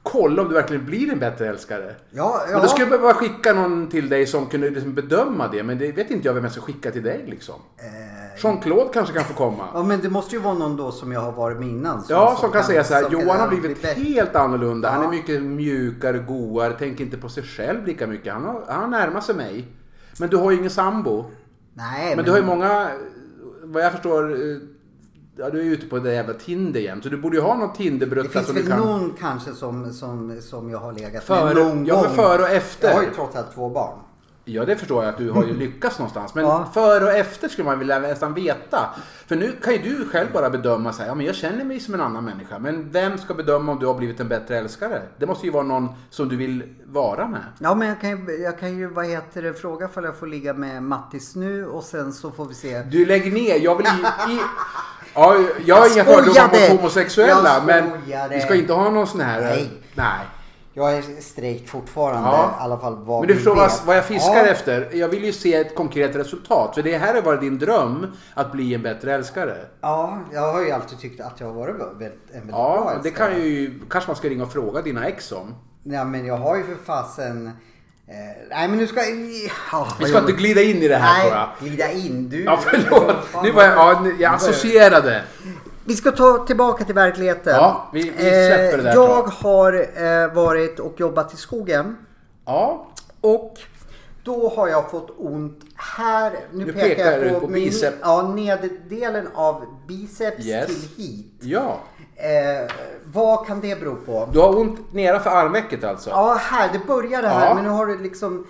kolla om du verkligen blir en bättre älskare. Ja, Men ja. då skulle jag behöva skicka någon till dig som kunde liksom bedöma det. Men det vet inte jag vem jag ska skicka till dig liksom. Jean-Claude kanske kan få komma. Eh. Ja, men det måste ju vara någon då som jag har varit med innan. Ja, som kan säga så här. som kan Johan har bli blivit bättre. helt annorlunda. Han Ja. är mycket mjukare, godare, tänker inte på sig själv lika mycket. Han har, han närmar sig mig. Men du har ju ingen sambo. Nej, Men du har ju många, vad jag förstår, eh, ja, du är ju ute på det jävla Tinder jämt. Så du borde ju ha någon Det Tinderbrutta finns som du väl kan... någon kanske som, som, som jag har legat Före- med någon ja, gång. före och efter. Jag har ju trots allt två barn. Ja, det förstår jag att du har ju lyckats någonstans. Men Ja. före och efter skulle man vilja nästan veta. För nu kan ju du själv bara bedöma så här, ja men jag känner mig som en annan människa. Men vem ska bedöma om du har blivit en bättre älskare? Det måste ju vara någon som du vill vara med. Ja, men jag kan ju, jag kan ju vad heter det, fråga ifall jag får ligga med Mattis nu och sen så får vi se. Du lägger ner, jag vill i ja, jag har Jag inga fördomar mot homosexuella. Men vi ska inte ha någon sån här... Nej. Nej. Jag är straight fortfarande, Ja. i alla fall vad Men du förstår vad, vet. vad jag fiskar ja. efter? Jag vill ju se ett konkret resultat. För det här har varit din dröm, att bli en bättre älskare. Ja, jag har ju alltid tyckt att jag har varit en väldigt bra Ja, det älskare. kan ju... Kanske man ska ringa och fråga dina ex om. Ja, men jag har ju för fasen... Eh, nej, men nu ska... Vi vad ska jobbigt. inte glida in i det här tror jag. Nej, glida in. Du... Ja, förlåt. Nu var jag... Ja, jag associerade. Vi ska ta tillbaka till verkligheten. Ja, vi- vi släpper det där Jag har eh, varit och jobbat i skogen. Ja. Och då har jag fått ont här. Nu, Nu pekar, jag på, på min, bicep. Ja, nederdelen av biceps Yes. till hit. Ja. Eh, vad kan det bero på? Du har ont nedanför armvecket alltså? Ja, här. Det började här. Ja. Men nu har det liksom...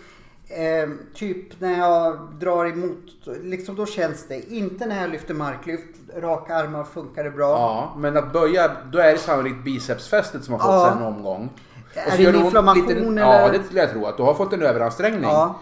Eh, typ när jag drar emot, liksom då känns det. Inte när jag lyfter marklyft. Raka armar funkar det bra. Ja, men att böja, då är det sannolikt bicepsfästet som har fått Ja. sig en omgång. Är Och det en inflammation, Ja, eller? det skulle jag tro. Att du har fått en överansträngning. Ja.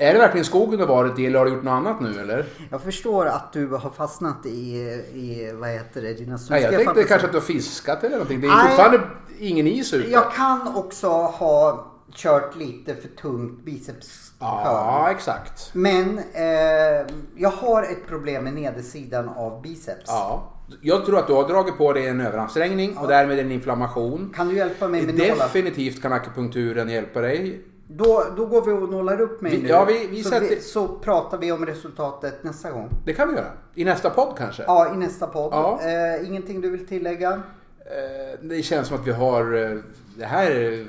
Är det verkligen skogen du har varit i eller har du gjort något annat nu eller? Jag förstår att du har fastnat i, i vad heter det, dina Nej, jag tänkte kanske att du har fiskat eller någonting. Det är Nej. fortfarande ingen is ute. Jag kan också ha kört lite för tungt biceps Ja, exakt. Men eh, jag har ett problem med nedersidan av biceps. Ja. Jag tror att du har dragit på dig en överansträngning och därmed en inflammation. Kan du hjälpa mig med nålar? Definitivt kan akupunkturen hjälpa dig. Då, då går vi och nålar upp mig Vi- nu. ja, vi- vi så, sätter- så pratar vi om resultatet nästa gång. Det kan vi göra. I nästa podd kanske. Ja, i nästa podd. Ja. Eh, ingenting du vill tillägga? Eh, Det känns som att vi har... eh, Det här är...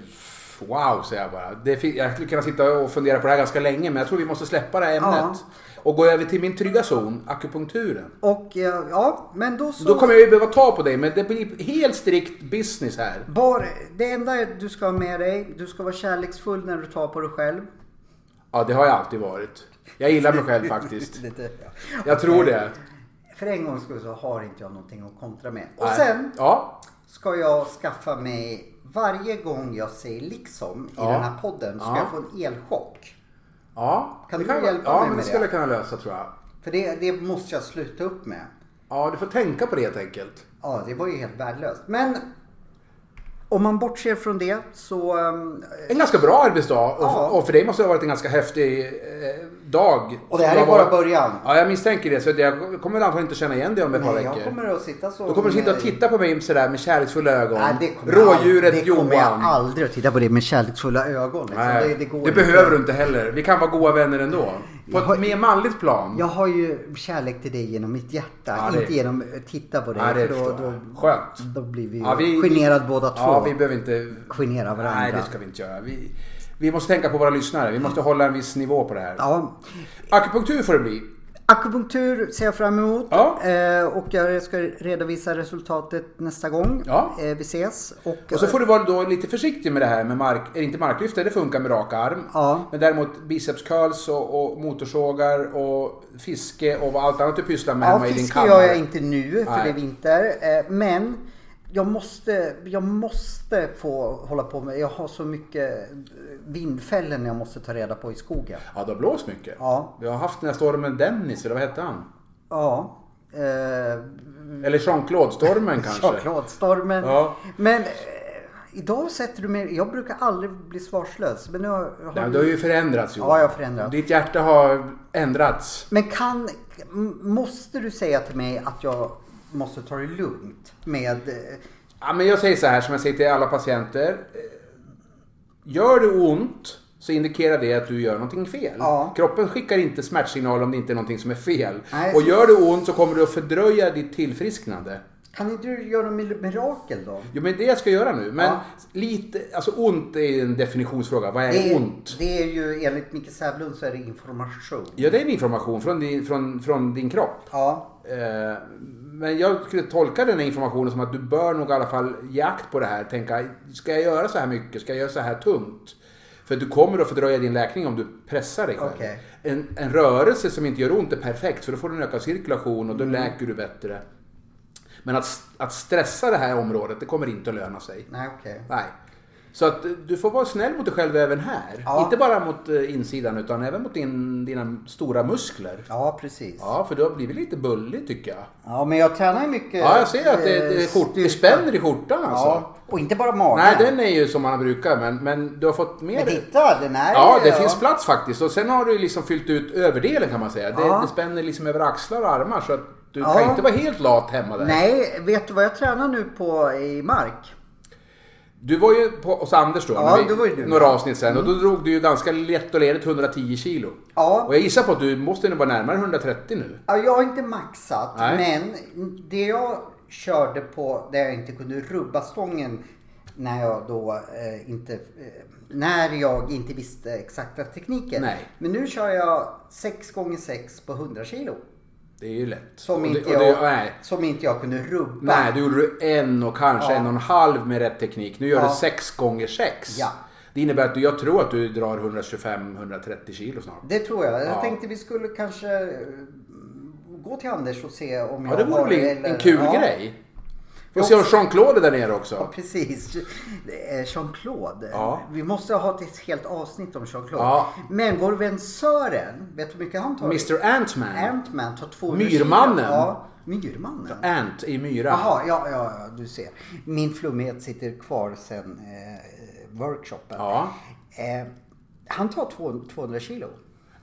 Wow, säger jag bara. Det, jag skulle kunna sitta och fundera på det här ganska länge, men jag tror vi måste släppa det här ämnet. Ja. Och gå över till min trygga zon, akupunkturen. Och eh, ja, men då så. Då kommer jag ju behöva ta på dig, men det blir helt strikt business här. Bara, det enda du ska ha med dig, du ska vara kärleksfull när du tar på dig själv. Ja, det har jag alltid varit. Jag gillar mig själv faktiskt. Lite, Jag tror det. För en gångs skull så har inte jag någonting att kontra med. Och Nej. sen Ja, ska jag skaffa mig, varje gång jag säger liksom i Ja. den här podden, ska Ja. jag få en elchock. Ja. Kan det du vara- hjälpa Ja, mig men med det skulle det? jag kunna lösa tror jag. För det, det måste jag sluta upp med. Ja, du får tänka på det helt enkelt. Ja, det var ju helt värdelöst. Men om man bortser från det så... ehm, En ganska bra arbetsdag Ja. och för dig måste det ha varit en ganska häftig eh, dag. Och det här är bara början. Ja, jag misstänker det. Så jag kommer antagligen inte känna igen dig om ett par Nej, veckor. jag kommer att sitta så... Då kommer du sitta och titta på mig sådär med kärleksfulla ögon. Nej, det kommer Rådjuret aldrig, det kommer jag Johan. aldrig att titta på det med kärleksfulla ögon. Liksom. Nej, det, det, det, går inte. behöver du inte heller. Vi kan vara goda vänner ändå. På Jag har- ett mer manligt plan. Jag har ju kärlek till dig genom mitt hjärta. Ja, det- Inte genom att titta på dig. Ja, det för då, då. Skönt. då blir vi, Ja, vi- generade båda två. Ja, vi behöver inte... Genera varandra. Nej, det ska vi inte göra. Vi, vi måste tänka på våra lyssnare. Vi måste hålla en viss nivå på det här. Ja, Akupunktur får det bli. Akupunktur ser jag fram emot. Ja. Eh, och jag ska redovisa resultatet nästa gång Ja. eh, vi ses. Och, Och så får du vara då lite försiktig med det här med mark... Eller inte marklyft, det funkar med rak arm. Ja. Men däremot biceps curls och, och motorsågar och fiske och allt annat du pysslar med Ja, hemma i din fiske kammare. gör jag inte nu för Nej. det är vinter. Eh, men jag måste, jag måste få hålla på med, jag har så mycket vindfällen jag måste ta reda på i skogen. Ja, det har blåst mycket. Ja. Vi har haft den här stormen Dennis, eller vad hette han? Ja. Eh, Eller Jean-Claude-stormen kanske? Jean-Claude-stormen. Ja. Men eh, idag sätter du mig, jag brukar aldrig bli svarslös. Men nu har, har Ja, du har ju förändrats Johan. Ja, jag har förändrats. Ditt hjärta har ändrats. Men kan, måste du säga till mig att jag måste ta det lugnt med... eh, Ja, men jag säger så här som jag säger till alla patienter. Eh, Gör det ont så indikerar det att du gör någonting fel. Ja. Kroppen skickar inte smärtsignaler om det inte är någonting som är fel. Nej, och gör det ont så kommer du att fördröja ditt tillfrisknande. Kan inte du göra mil- mirakel då? Jo men det jag ska göra nu. Men Ja. lite, alltså ont är en definitionsfråga. Vad är, Det ont? det är ju enligt Micke Sävlund så är det information. Ja det är en information från din, från, från din kropp. Ja. Eh, Men jag skulle tolka den här informationen som att du bör nog i alla fall ge akt på det här. Tänka, ska jag göra så här mycket? Ska jag göra så här tungt? För du kommer att fördröja din läkning om du pressar dig själv. Okej. En, en rörelse som inte gör ont är perfekt för då får du en ökad cirkulation och då Mm. läker du bättre. Men att, att stressa det här området, det kommer inte att löna sig. Nej okej. Nej. Så att eh, du får vara snäll mot dig själv även här. Ja. Inte bara mot eh, insidan utan även mot din, dina stora muskler. Ja precis. Ja. Ja, för du har blivit lite bullig tycker jag. men jag tränar ju mycket. Ja, jag ser att det, det, skjort, det spänner i skjortan alltså. Ja. Och inte bara magen. Nej, den är ju som man brukar men, men du har fått mer... Men titta, den är Ja, det ja. finns plats faktiskt. Och sen har du liksom fyllt ut överdelen kan man säga. Det, Ja. det spänner liksom över axlar och armar så att du Ja. kan inte vara helt lat hemma där. Nej, vet du vad jag tränar nu på i mark? Du var ju på, hos Anders då, Ja, det var några avsnitt sen. Och då drog du ju ganska lätt och ledigt 110 kilo. Ja. Och jag gissar på att du måste nog vara närmare 130 nu. Ja, jag har inte maxat, Nej. men det jag körde på där jag inte kunde rubba stången när jag då eh, inte eh, när jag inte visste exakta tekniken. Nej. Men nu kör jag 6 gånger 6 på 100 kilo. Det är ju lätt. Som, Och det- inte, och det- jag, nej. som inte jag kunde rubba. Nej, du gjorde en och kanske Ja. en och en halv med rätt teknik. Nu gör Ja. du sex gånger sex. Ja. Det innebär att du, jag tror att du drar 125-130 kilo snart. Det tror jag. Jag Ja. tänkte vi skulle kanske gå till Anders och se om Ja, jag det vore har väl en kul ja. grej. Får se om Jean-Claude är där nere Ja, också. precis. Det är Jean-Claude. Ja. Vi måste ha ett helt avsnitt om Jean-Claude. Ja. Men vår vän Sören, vet du hur mycket han tar? Mr Ant-Man. Ant-Man tar 200 Myrmannen. Ja, Myrmannen. Ant i myra. Jaha, ja, ja, ja, du ser. Min flummighet sitter kvar sen eh, workshopen. Ja. Eh, han tar två- 200 kilo.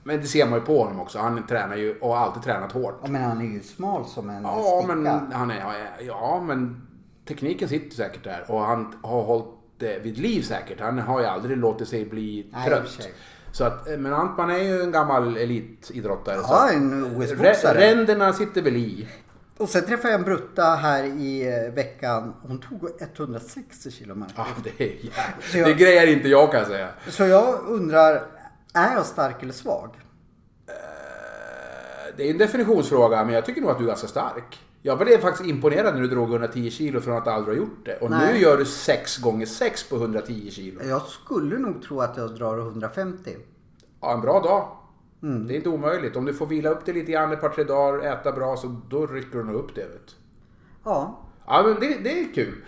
Men det ser man ju på honom också. Han tränar ju och har alltid tränat hårt. Ja, men han är ju smal som en Ja, sticka. men han är, ja, men tekniken sitter säkert där och han har hållit det vid liv säkert. Han har ju aldrig låtit sig bli Nej, trött. Så att, men Antman är ju en gammal elitidrottare. Ja, en OS-boxare. Ränderna sitter väl i. Och sen träffade jag en brutta här i eh, veckan. Hon tog 160 kilometer. Ja, det, är, jag- det grejer inte jag kan jag säga. Så jag undrar, är jag stark eller svag? Det är en definitionsfråga, men jag tycker nog att du är ganska stark. Jag blev faktiskt imponerad när du drog 110 kilo från att aldrig ha gjort det. Och Nej. nu gör du 6 gånger 6 på 110 kilo. Jag skulle nog tro att jag drar 150. Ja, en bra dag. Mm. Det är inte omöjligt. Om du får vila upp dig lite grann ett par tre dagar, äta bra, så då rycker du nog upp det. Vet. Ja. Ja, men det, det är kul.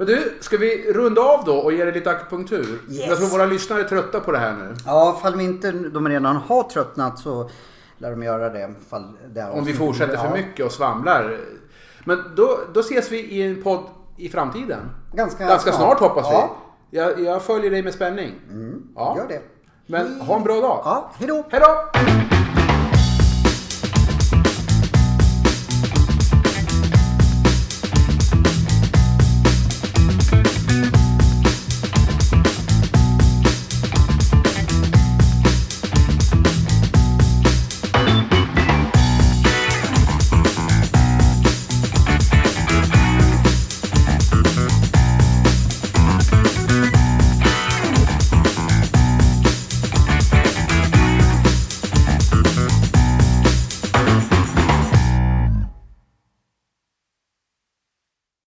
Men du, ska vi runda av då och ge dig lite akupunktur? Yes. Jag tror våra lyssnare är trötta på det här nu. Ja, fall vi inte de redan har tröttnat så lär de göra det. Fall det Om vi fortsätter för mycket och svamlar. Men då, då ses vi i en podd i framtiden. Ganska, Ganska snart hoppas ja. vi. Jag, jag följer dig med spänning. Ja. Gör det. Men ha en bra dag. Ja, hejdå! Hej då!